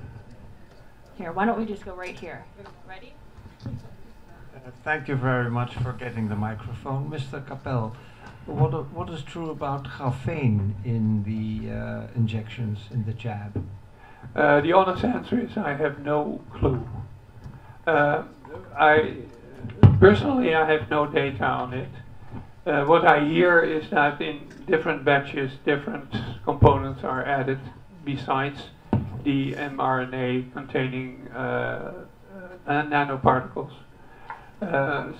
Here, why don't we just go right here? Ready? Uh, thank you very much for getting the microphone. Mr. Capel, what, what is true about graphene in the uh, injections, in the jab? Uh, the honest answer is I have no clue. Uh, I personally I have no data on it. Uh, what I hear is that in different batches, different components are added besides the mRNA containing uh, uh, nanoparticles.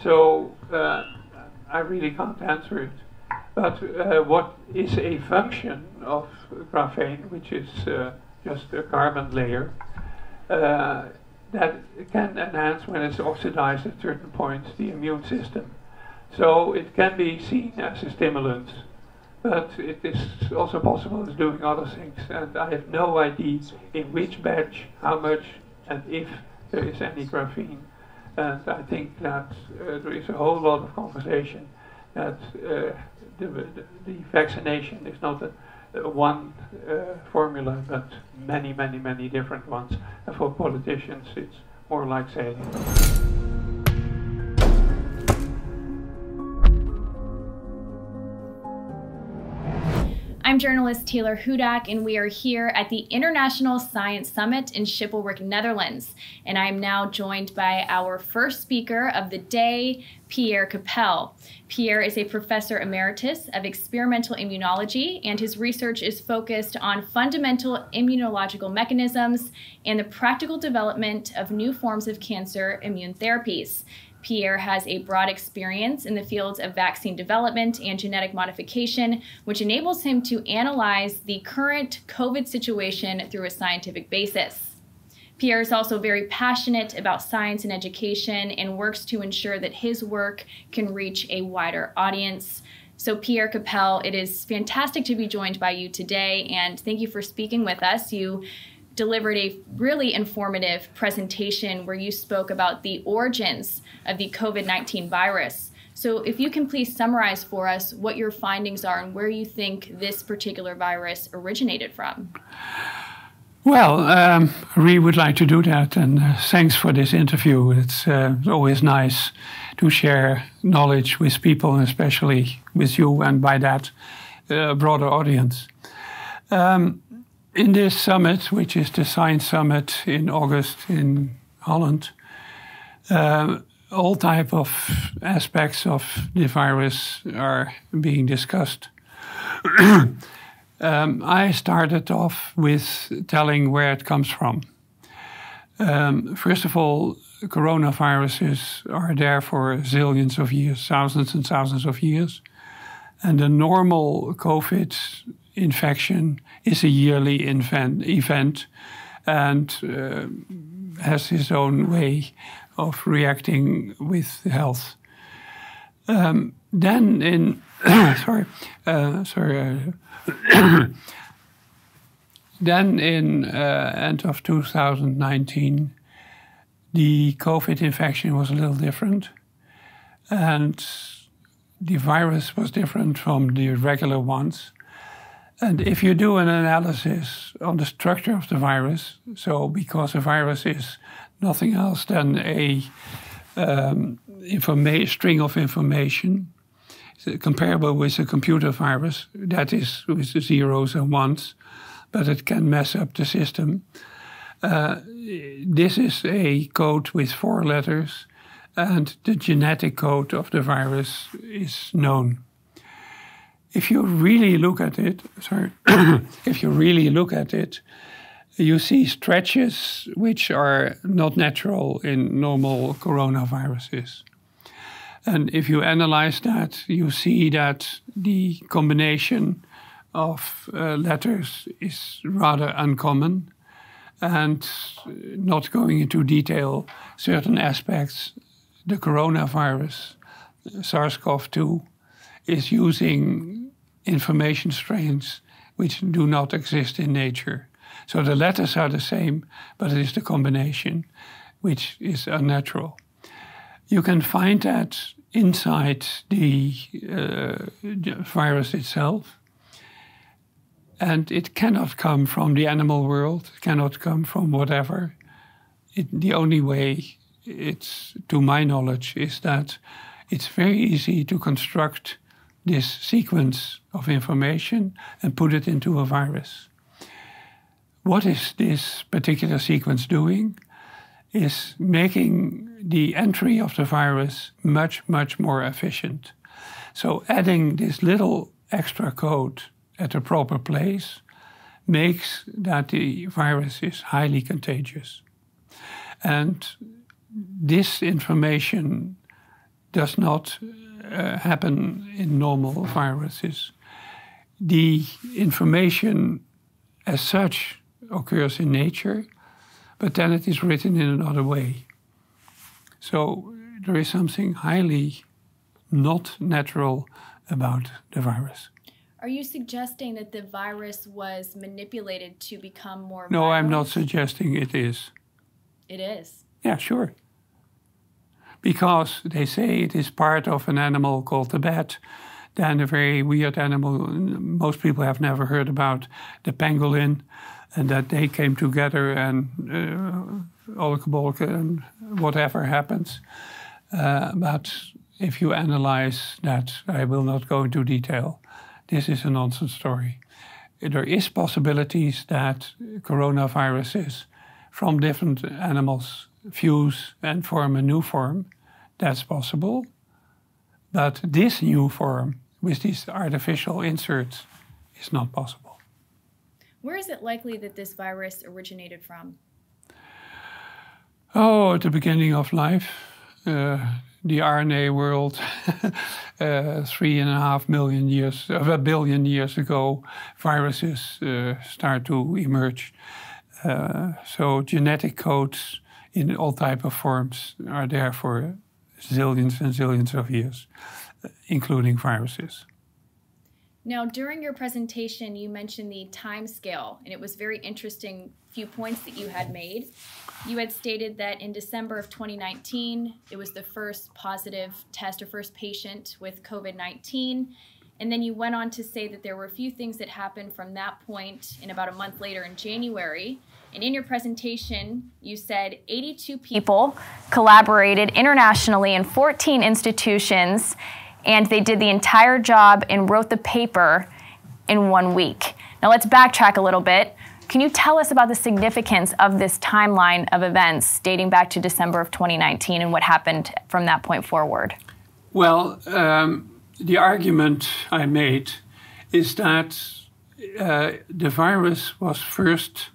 So I really can't answer it. But what is a function of graphene, which is just a carbon layer, uh, that can enhance when it's oxidized at certain points the immune system. So it can be seen as a stimulant, but it is also possible as doing other things. And I have no idea in which batch, how much, and if there is any graphene. And I think that uh, there is a whole lot of conversation that uh, the, the, the, vaccination is not a one uh, formula, but many, many, many different ones. And for politicians, it's more like sailing. I'm journalist Taylor Hudak, and we are here at the International Science Summit in Shippelwerk, Netherlands. And I'm now joined by our first speaker of the day, Pierre Capelle. Pierre is a professor emeritus of experimental immunology, and his research is focused on fundamental immunological mechanisms and the practical development of new forms of cancer immune therapies. Pierre has a broad experience in the fields of vaccine development and genetic modification, which enables him to analyze the current COVID situation through a scientific basis. Pierre is also very passionate about science and education and works to ensure that his work can reach a wider audience. So, Pierre Capelle, it is fantastic to be joined by you today, and thank you for speaking with us. You delivered a really informative presentation where you spoke about the origins of the COVID 19 virus. So, if you can please summarize for us what your findings are and where you think this particular virus originated from. Well, um, really would like to do that, and uh, thanks for this interview. It's uh, always nice to share knowledge with people, especially with you, and by that, a uh, broader audience. Um, in this summit, which is the Science Summit in August in Holland, uh, all type of aspects of the virus are being discussed. um, I started off with telling where it comes from. Um, first of all, coronaviruses are there for zillions of years, thousands and thousands of years. And the normal COVID infection is a yearly event and uh, has its own way of reacting with health. Um, then in sorry uh, sorry then in uh, end of 2019 the COVID infection was a little different and the virus was different from the regular ones and if you do an analysis on the structure of the virus, so because a virus is nothing else than a um, string of information, comparable with a computer virus, that is with the zeros and ones, but it can mess up the system. Uh, this is a code with four letters, and the genetic code of the virus is known if you really look at it, sorry, if you really look at it, you see stretches which are not natural in normal coronaviruses. And if you analyze that, you see that the combination of uh, letters is rather uncommon. And not going into detail, certain aspects, the coronavirus, SARS CoV 2, is using information strains which do not exist in nature. So the letters are the same, but it is the combination which is unnatural. You can find that inside the, uh, virus itself. And it cannot come from the animal world, it cannot come from whatever. It, the only way it's, to my knowledge, is that it's very easy to construct this sequence of information and put it into a virus. What is this particular sequence doing? Is making the entry of the virus much, much more efficient. So, adding this little extra code at the proper place makes that the virus is highly contagious. And this information does not uh, happen in normal viruses. The information as such occurs in nature, but then it is written in another way. So there is something highly not natural about the virus. Are you suggesting that the virus was manipulated to become more? No, I'm not suggesting it is. It is. Yeah, sure. Because they say it is part of an animal called the bat, then a very weird animal most people have never heard about, the pangolin, and that they came together and uh, and whatever happens. Uh, but if you analyze that, I will not go into detail. This is a nonsense story. There is possibilities that coronaviruses from different animals fuse and form a new form. That's possible. But this new form with these artificial inserts is not possible. Where is it likely that this virus originated from? Oh, at the beginning of life. Uh, the RNA world uh, three and a half million years, uh, a billion years ago, viruses uh, start to emerge. Uh, so genetic codes in all type of forms are there for zillions and zillions of years, uh, including viruses. Now, during your presentation, you mentioned the time scale, and it was very interesting few points that you had made. You had stated that in December of 2019, it was the first positive test or first patient with COVID 19. And then you went on to say that there were a few things that happened from that point in about a month later in January. And in your presentation, you said 82 people collaborated internationally in 14 institutions and they did the entire job and wrote the paper in one week. Now let's backtrack a little bit. Can you tell us about the significance of this timeline of events dating back to December of 2019 and what happened from that point forward? Well, um, the argument I made is that uh, the virus was first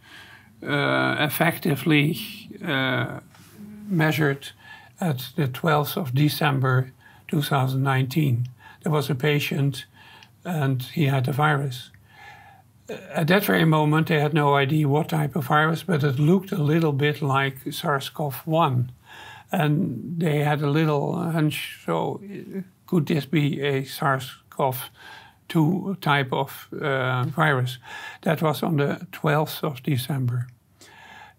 effectively uh, measured at the 12th of December 2019. There was a patient and he had the virus. At that very moment, they had no idea what type of virus, but it looked a little bit like SARS CoV 1. And they had a little hunch so, could this be a SARS CoV 2 type of uh, virus? That was on the 12th of December.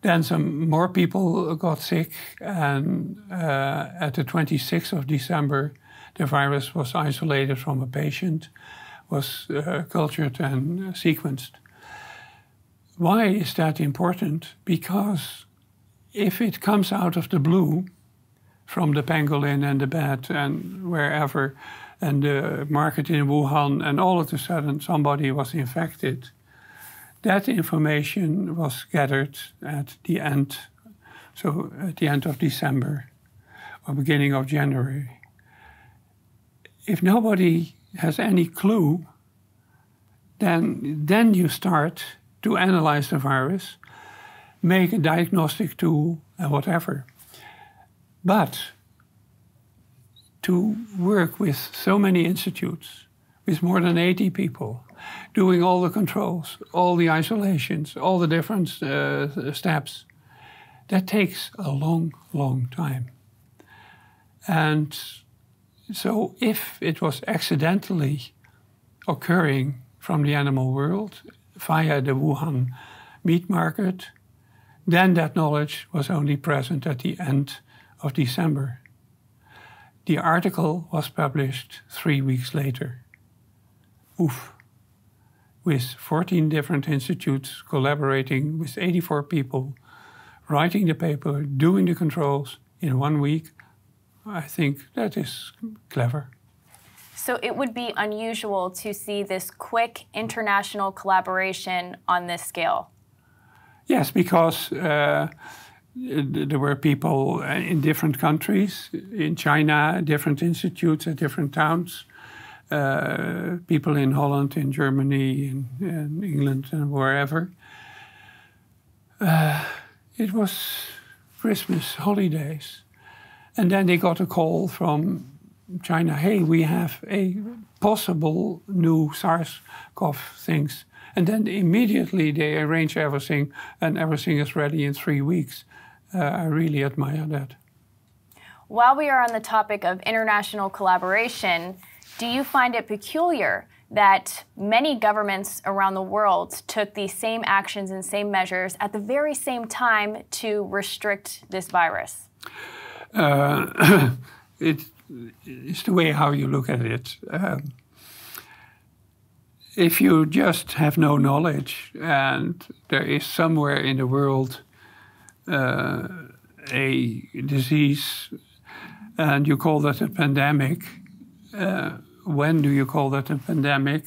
Then some more people got sick, and uh, at the 26th of December, the virus was isolated from a patient, was uh, cultured and sequenced. Why is that important? Because if it comes out of the blue from the pangolin and the bat and wherever, and the market in Wuhan, and all of a sudden somebody was infected, that information was gathered at the end, so at the end of December or beginning of January if nobody has any clue, then, then you start to analyze the virus, make a diagnostic tool, and whatever. But to work with so many institutes, with more than 80 people, doing all the controls, all the isolations, all the different uh, steps, that takes a long, long time. And so if it was accidentally occurring from the animal world via the Wuhan meat market, then that knowledge was only present at the end of December. The article was published three weeks later. Oof. With 14 different institutes collaborating with 84 people, writing the paper, doing the controls in one week I think that is clever. So it would be unusual to see this quick international collaboration on this scale. Yes, because uh, there were people in different countries, in China, different institutes at different towns, uh, people in Holland, in Germany, in, in England, and wherever. Uh, it was Christmas holidays. And then they got a call from China, hey, we have a possible new SARS-CoV things. And then immediately they arrange everything and everything is ready in three weeks. Uh, I really admire that. While we are on the topic of international collaboration, do you find it peculiar that many governments around the world took the same actions and same measures at the very same time to restrict this virus? Uh, it, it's the way how you look at it. Um, if you just have no knowledge and there is somewhere in the world uh, a disease and you call that a pandemic, uh, when do you call that a pandemic?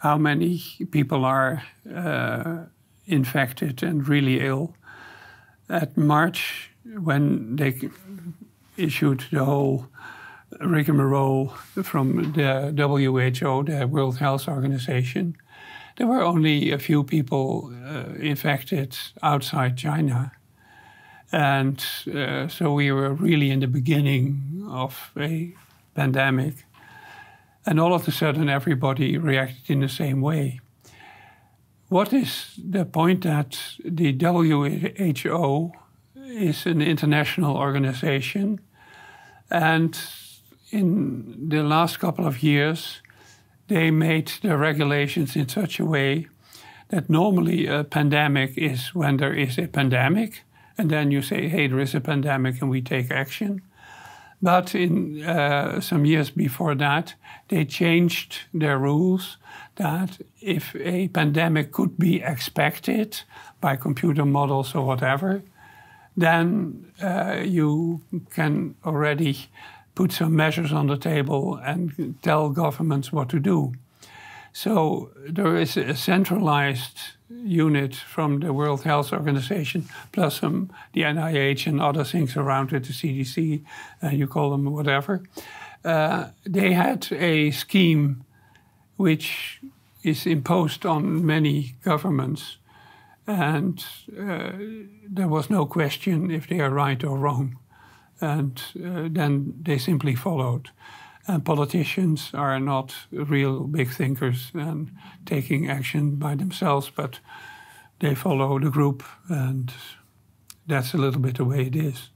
How many people are uh, infected and really ill? At March, when they issued the whole rigmarole from the WHO, the World Health Organization, there were only a few people uh, infected outside China. And uh, so we were really in the beginning of a pandemic. And all of a sudden, everybody reacted in the same way. What is the point that the WHO is an international organization? And in the last couple of years, they made the regulations in such a way that normally a pandemic is when there is a pandemic, and then you say, hey, there is a pandemic and we take action. But in uh, some years before that, they changed their rules that if a pandemic could be expected by computer models or whatever, then uh, you can already put some measures on the table and tell governments what to do. So there is a centralized unit from the World Health Organization, plus some the NIH and other things around it, the CDC, uh, you call them whatever. Uh, they had a scheme which is imposed on many governments, and uh, there was no question if they are right or wrong. And uh, then they simply followed. And politicians are not real big thinkers and taking action by themselves, but they follow the group, and that's a little bit the way it is.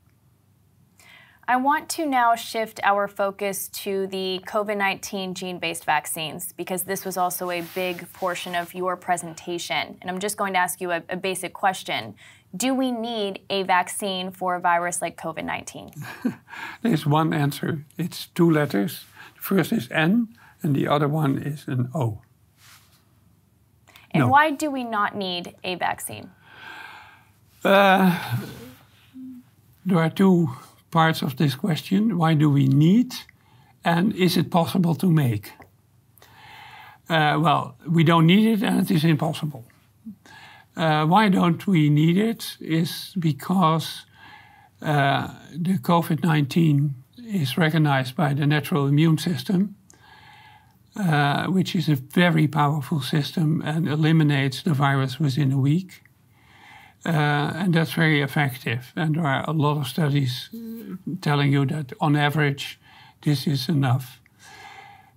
I want to now shift our focus to the COVID 19 gene based vaccines because this was also a big portion of your presentation. And I'm just going to ask you a, a basic question Do we need a vaccine for a virus like COVID 19? There's one answer it's two letters. The first is N, and the other one is an O. And no. why do we not need a vaccine? Uh, there are two parts of this question. Why do we need? And is it possible to make? Uh, well, we don't need it and it is impossible. Uh, why don't we need it? Is because uh, the COVID 19 is recognized by the natural immune system, uh, which is a very powerful system and eliminates the virus within a week. Uh, and that's very effective. And there are a lot of studies telling you that on average, this is enough.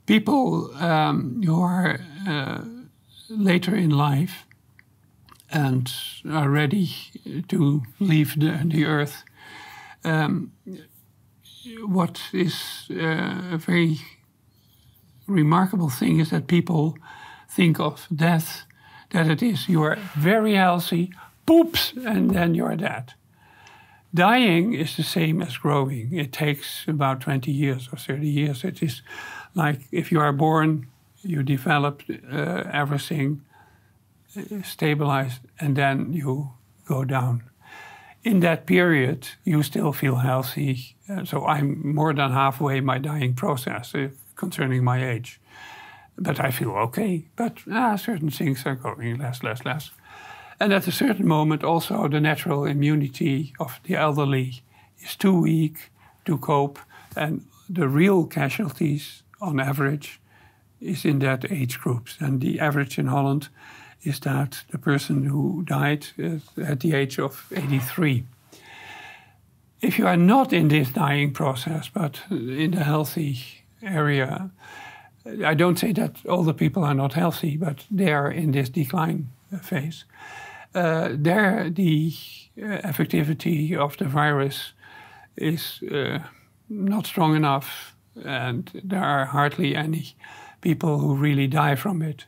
People um, who are uh, later in life and are ready to leave the, the earth, um, what is uh, a very remarkable thing is that people think of death that it is you are very healthy, poops, and then you're dead. Dying is the same as growing. It takes about 20 years or 30 years. It is like if you are born, you develop uh, everything stabilized, and then you go down. In that period, you still feel healthy. Uh, so I'm more than halfway my dying process uh, concerning my age. But I feel okay. But ah, certain things are going less, less, less. And at a certain moment, also the natural immunity of the elderly is too weak to cope, and the real casualties on average is in that age groups. And the average in Holland is that the person who died at the age of 83. if you are not in this dying process, but in the healthy area, I don't say that all the people are not healthy, but they are in this decline phase. Uh, there, the uh, effectivity of the virus is uh, not strong enough, and there are hardly any people who really die from it.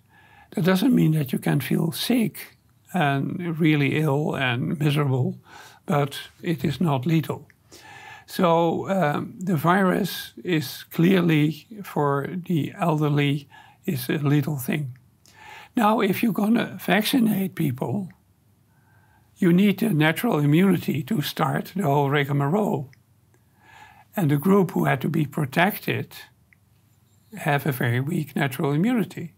That doesn't mean that you can feel sick and really ill and miserable, but it is not lethal. So um, the virus is clearly for the elderly is a lethal thing. Now, if you're going to vaccinate people, you need a natural immunity to start the whole rigmarole. And the group who had to be protected have a very weak natural immunity.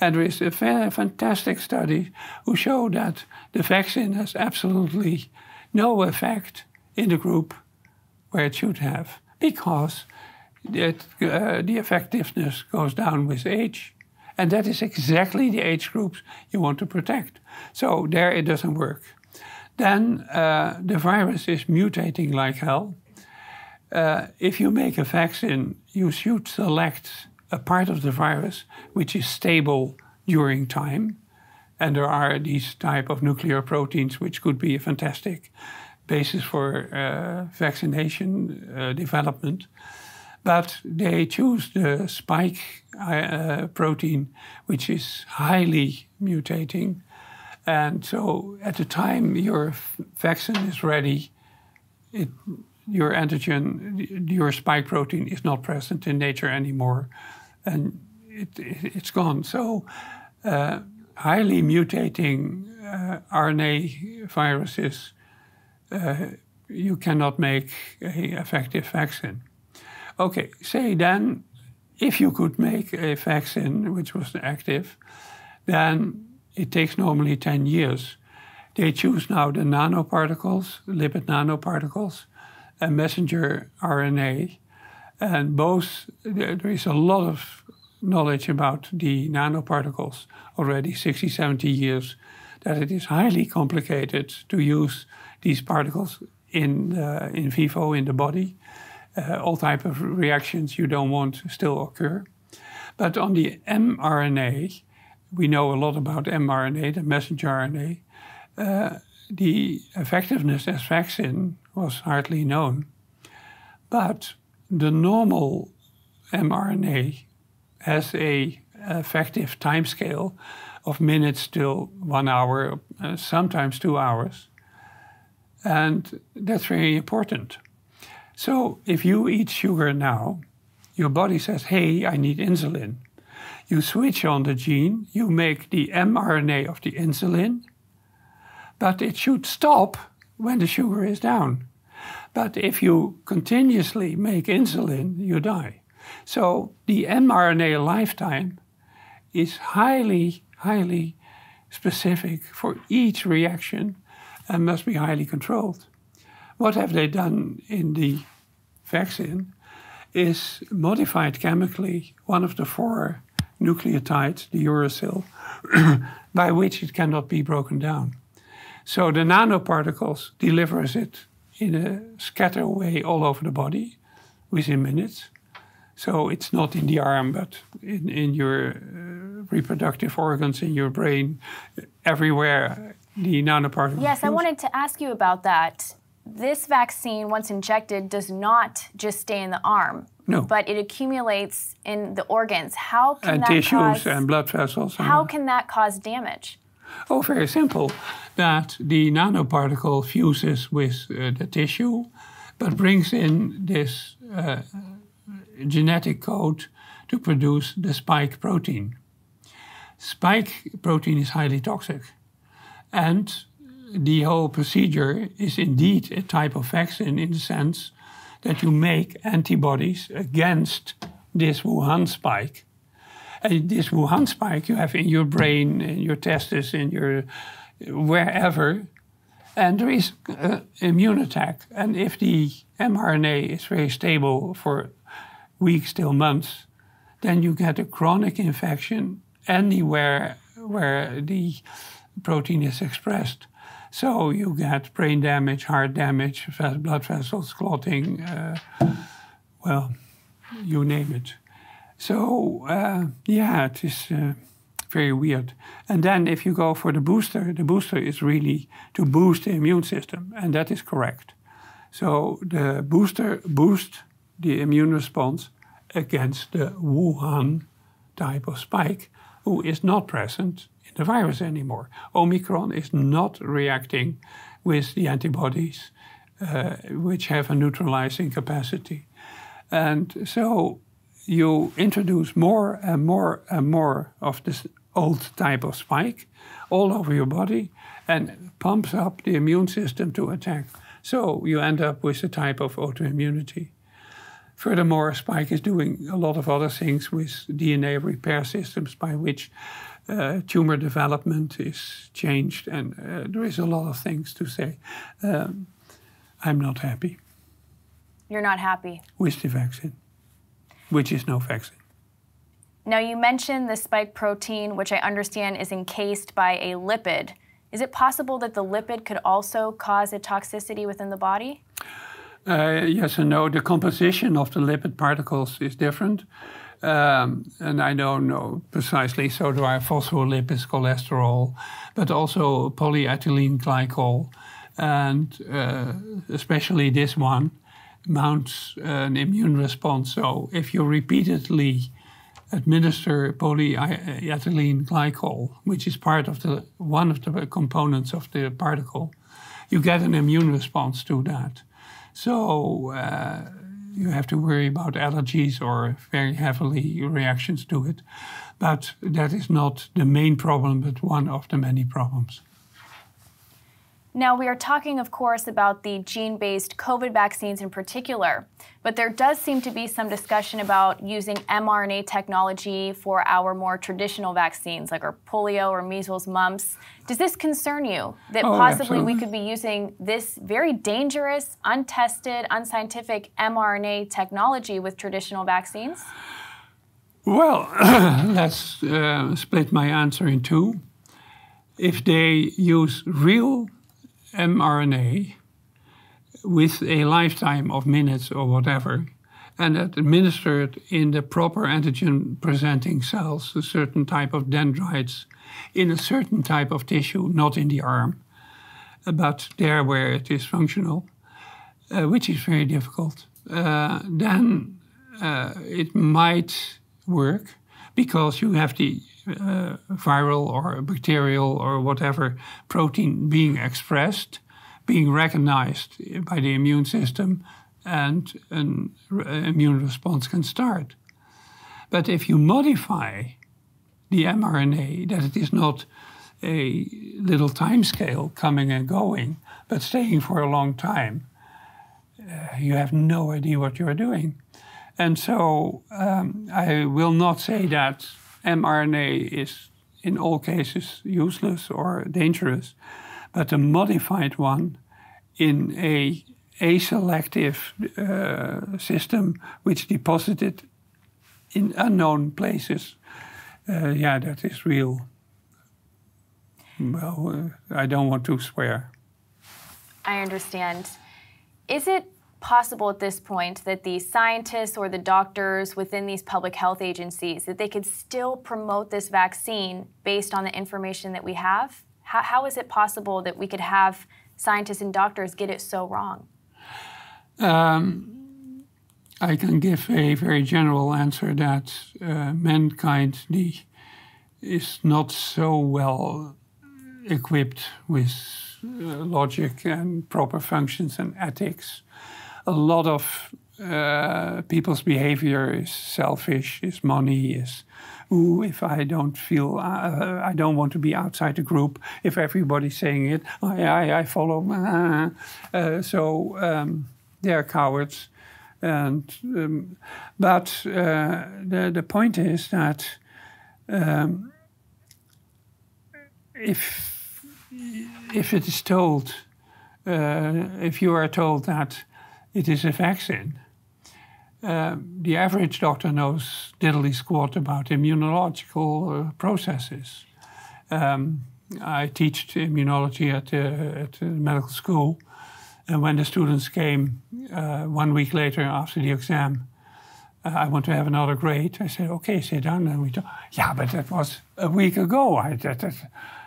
And there is a fantastic study who show that the vaccine has absolutely no effect in the group where it should have, because it, uh, the effectiveness goes down with age. And that is exactly the age groups you want to protect. So there it doesn't work. Then uh, the virus is mutating like hell. Uh, if you make a vaccine, you should select a part of the virus which is stable during time. And there are these type of nuclear proteins which could be a fantastic basis for uh, vaccination uh, development. But they choose the spike uh, protein, which is highly mutating. And so at the time your vaccine is ready, it, your antigen, your spike protein is not present in nature anymore. And it, it, has gone. So uh, highly mutating uh, RNA viruses uh, you cannot make an effective vaccine. Okay, say then if you could make a vaccine which was active, then it takes normally 10 years. They choose now the nanoparticles, lipid nanoparticles, and messenger RNA. And both, there is a lot of knowledge about the nanoparticles already 60, 70 years, that it is highly complicated to use these particles in uh, in vivo in the body. Uh, all type of reactions you don't want still occur. But on the mRNA, we know a lot about mRNA, the messenger RNA. Uh, the effectiveness as vaccine was hardly known. But the normal mRNA has a effective timescale of minutes till one hour, uh, sometimes two hours. And that's very important. So if you eat sugar now, your body says, hey, I need insulin. You switch on the gene, you make the mRNA of the insulin, but it should stop when the sugar is down. But if you continuously make insulin, you die. So the mRNA lifetime is highly, highly specific for each reaction and must be highly controlled. What have they done in the vaccine is modified chemically one of the four nucleotides, the uracil, by which it cannot be broken down. So the nanoparticles delivers it in a scatter way all over the body within minutes. So it's not in the arm, but in, in your uh, reproductive organs, in your brain, everywhere the nanoparticles. Yes, I wanted to ask you about that. This vaccine, once injected, does not just stay in the arm. No. But it accumulates in the organs. How can and that tissues cause, and blood vessels. How can that cause damage? Oh, very simple. That the nanoparticle fuses with uh, the tissue, but brings in this uh, genetic code to produce the spike protein. Spike protein is highly toxic. And the whole procedure is indeed a type of vaccine in the sense that you make antibodies against this Wuhan spike. And this Wuhan spike you have in your brain, in your testes, in your wherever, and there is uh, immune attack. And if the mRNA is very stable for weeks till months, then you get a chronic infection anywhere where the protein is expressed. So you get brain damage, heart damage, blood vessels clotting, uh, well, you name it. So uh, yeah, it is uh, very weird. And then if you go for the booster, the booster is really to boost the immune system, and that is correct. So the booster boosts the immune response against the Wuhan type of spike, who is not present in the virus anymore. Omicron is not reacting with the antibodies, uh, which have a neutralizing capacity. And so you introduce more and more and more of this old type of spike all over your body and pumps up the immune system to attack. So you end up with a type of autoimmunity. Furthermore, Spike is doing a lot of other things with DNA repair systems by which uh, tumor development is changed, and uh, there is a lot of things to say. Um, I'm not happy. You're not happy? With the vaccine, which is no vaccine. Now, you mentioned the spike protein, which I understand is encased by a lipid. Is it possible that the lipid could also cause a toxicity within the body? Uh, yes and no. The composition of the lipid particles is different. Um, and I don't know precisely, so do I phospholipids, cholesterol, but also polyethylene glycol. And uh, especially this one mounts an immune response. So if you repeatedly administer polyethylene glycol, which is part of the one of the components of the particle, you get an immune response to that. So uh, you have to worry about allergies or very heavily reactions to it. But that is not the main problem, but one of the many problems. Now, we are talking, of course, about the gene based COVID vaccines in particular, but there does seem to be some discussion about using mRNA technology for our more traditional vaccines, like our polio or measles, mumps. Does this concern you that oh, possibly absolutely. we could be using this very dangerous, untested, unscientific mRNA technology with traditional vaccines? Well, let's uh, split my answer in two. If they use real mRNA with a lifetime of minutes or whatever, and administered in the proper antigen presenting cells, a certain type of dendrites, in a certain type of tissue, not in the arm, but there where it is functional, uh, which is very difficult, uh, then uh, it might work because you have the uh, viral or bacterial or whatever protein being expressed, being recognized by the immune system, and an immune response can start. But if you modify the mRNA, that it is not a little time scale coming and going, but staying for a long time, uh, you have no idea what you are doing. And so um, I will not say that mRNA is in all cases useless or dangerous, but a modified one in a aselective uh, system which deposited in unknown places, uh, yeah, that is real. Well, uh, I don't want to swear. I understand. Is it possible at this point that the scientists or the doctors within these public health agencies that they could still promote this vaccine based on the information that we have? How, how is it possible that we could have scientists and doctors get it so wrong? Um, i can give a very general answer that uh, mankind is not so well equipped with uh, logic and proper functions and ethics a lot of uh, people's behavior is selfish, is money, is ooh, if I don't feel, uh, I don't want to be outside the group. If everybody's saying it, I, I, I follow. Uh, so um, they are cowards. And um, but uh, the the point is that um, if if it is told, uh, if you are told that it is a vaccine. Uh, the average doctor knows diddly squat about immunological uh, processes. Um, I teach immunology at, uh, at medical school. And when the students came uh, one week later after the exam, uh, I want to have another grade. I said, okay, sit down. And we talk. Yeah, but that was a week ago. I, that, that.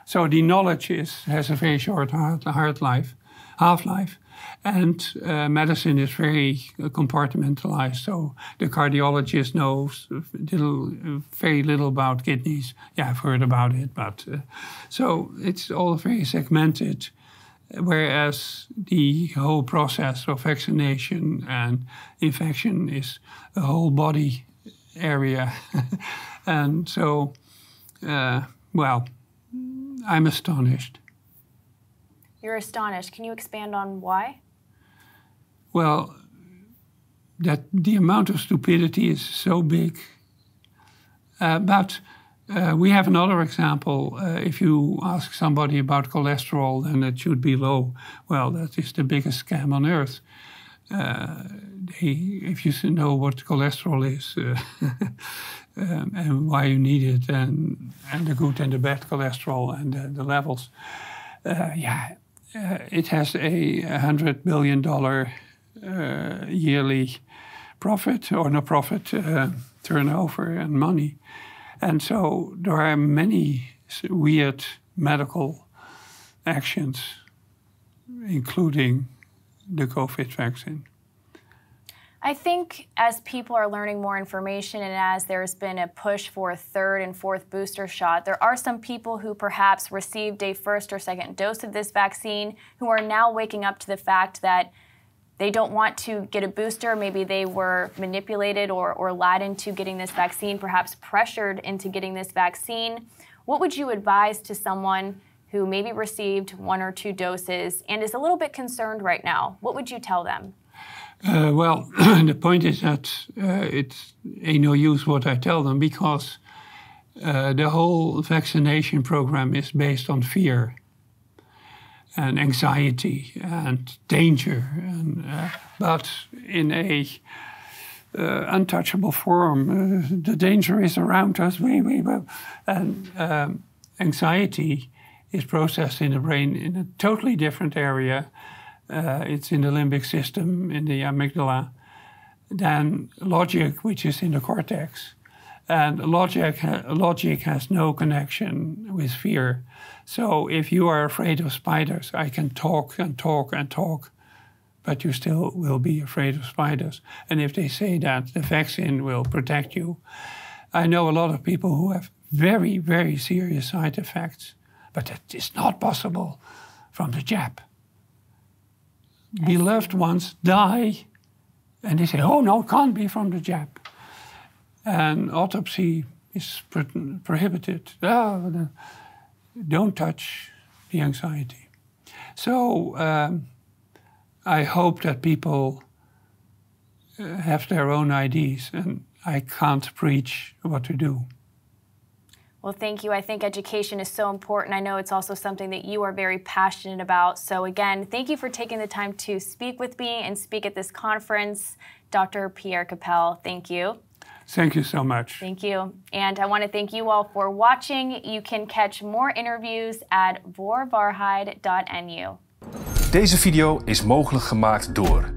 So the knowledge is, has a very short hard life, half life. And uh, medicine is very compartmentalized. So the cardiologist knows little, very little about kidneys. Yeah, I've heard about it, but uh, so it's all very segmented. Whereas the whole process of vaccination and infection is a whole body area. and so, uh, well, I'm astonished. You're astonished. Can you expand on why? Well, that the amount of stupidity is so big. Uh, but uh, we have another example. Uh, if you ask somebody about cholesterol, then it should be low. Well, that is the biggest scam on earth. Uh, they, if you know what cholesterol is uh, um, and why you need it, and, and the good and the bad cholesterol and the levels, uh, it has a hundred billion dollar uh, yearly profit or no profit uh, turnover and money. And so there are many weird medical actions, including the COVID vaccine. I think as people are learning more information and as there's been a push for a third and fourth booster shot, there are some people who perhaps received a first or second dose of this vaccine who are now waking up to the fact that they don't want to get a booster. Maybe they were manipulated or, or led into getting this vaccine, perhaps pressured into getting this vaccine. What would you advise to someone who maybe received one or two doses and is a little bit concerned right now? What would you tell them? Uh, well, the point is that uh, it's ain't no use what I tell them because uh, the whole vaccination program is based on fear and anxiety and danger, and, uh, but in a uh, untouchable form. Uh, the danger is around us, and um, anxiety is processed in the brain in a totally different area. Uh, it's in the limbic system, in the amygdala, than logic, which is in the cortex. And logic, logic has no connection with fear. So if you are afraid of spiders, I can talk and talk and talk, but you still will be afraid of spiders. And if they say that the vaccine will protect you, I know a lot of people who have very, very serious side effects, but it is not possible from the jab. Beloved ones die, and they say, oh no, it can't be from the jab and autopsy is pro- prohibited. Oh, don't touch the anxiety. So um, I hope that people uh, have their own ideas, and I can't preach what to do. Well, thank you. I think education is so important. I know it's also something that you are very passionate about. So, again, thank you for taking the time to speak with me and speak at this conference. Dr. Pierre Capel, thank you. Thank you so much. Thank you. And I want to thank you all for watching. You can catch more interviews at voorwaarheid.nu. Deze video is mogelijk gemaakt door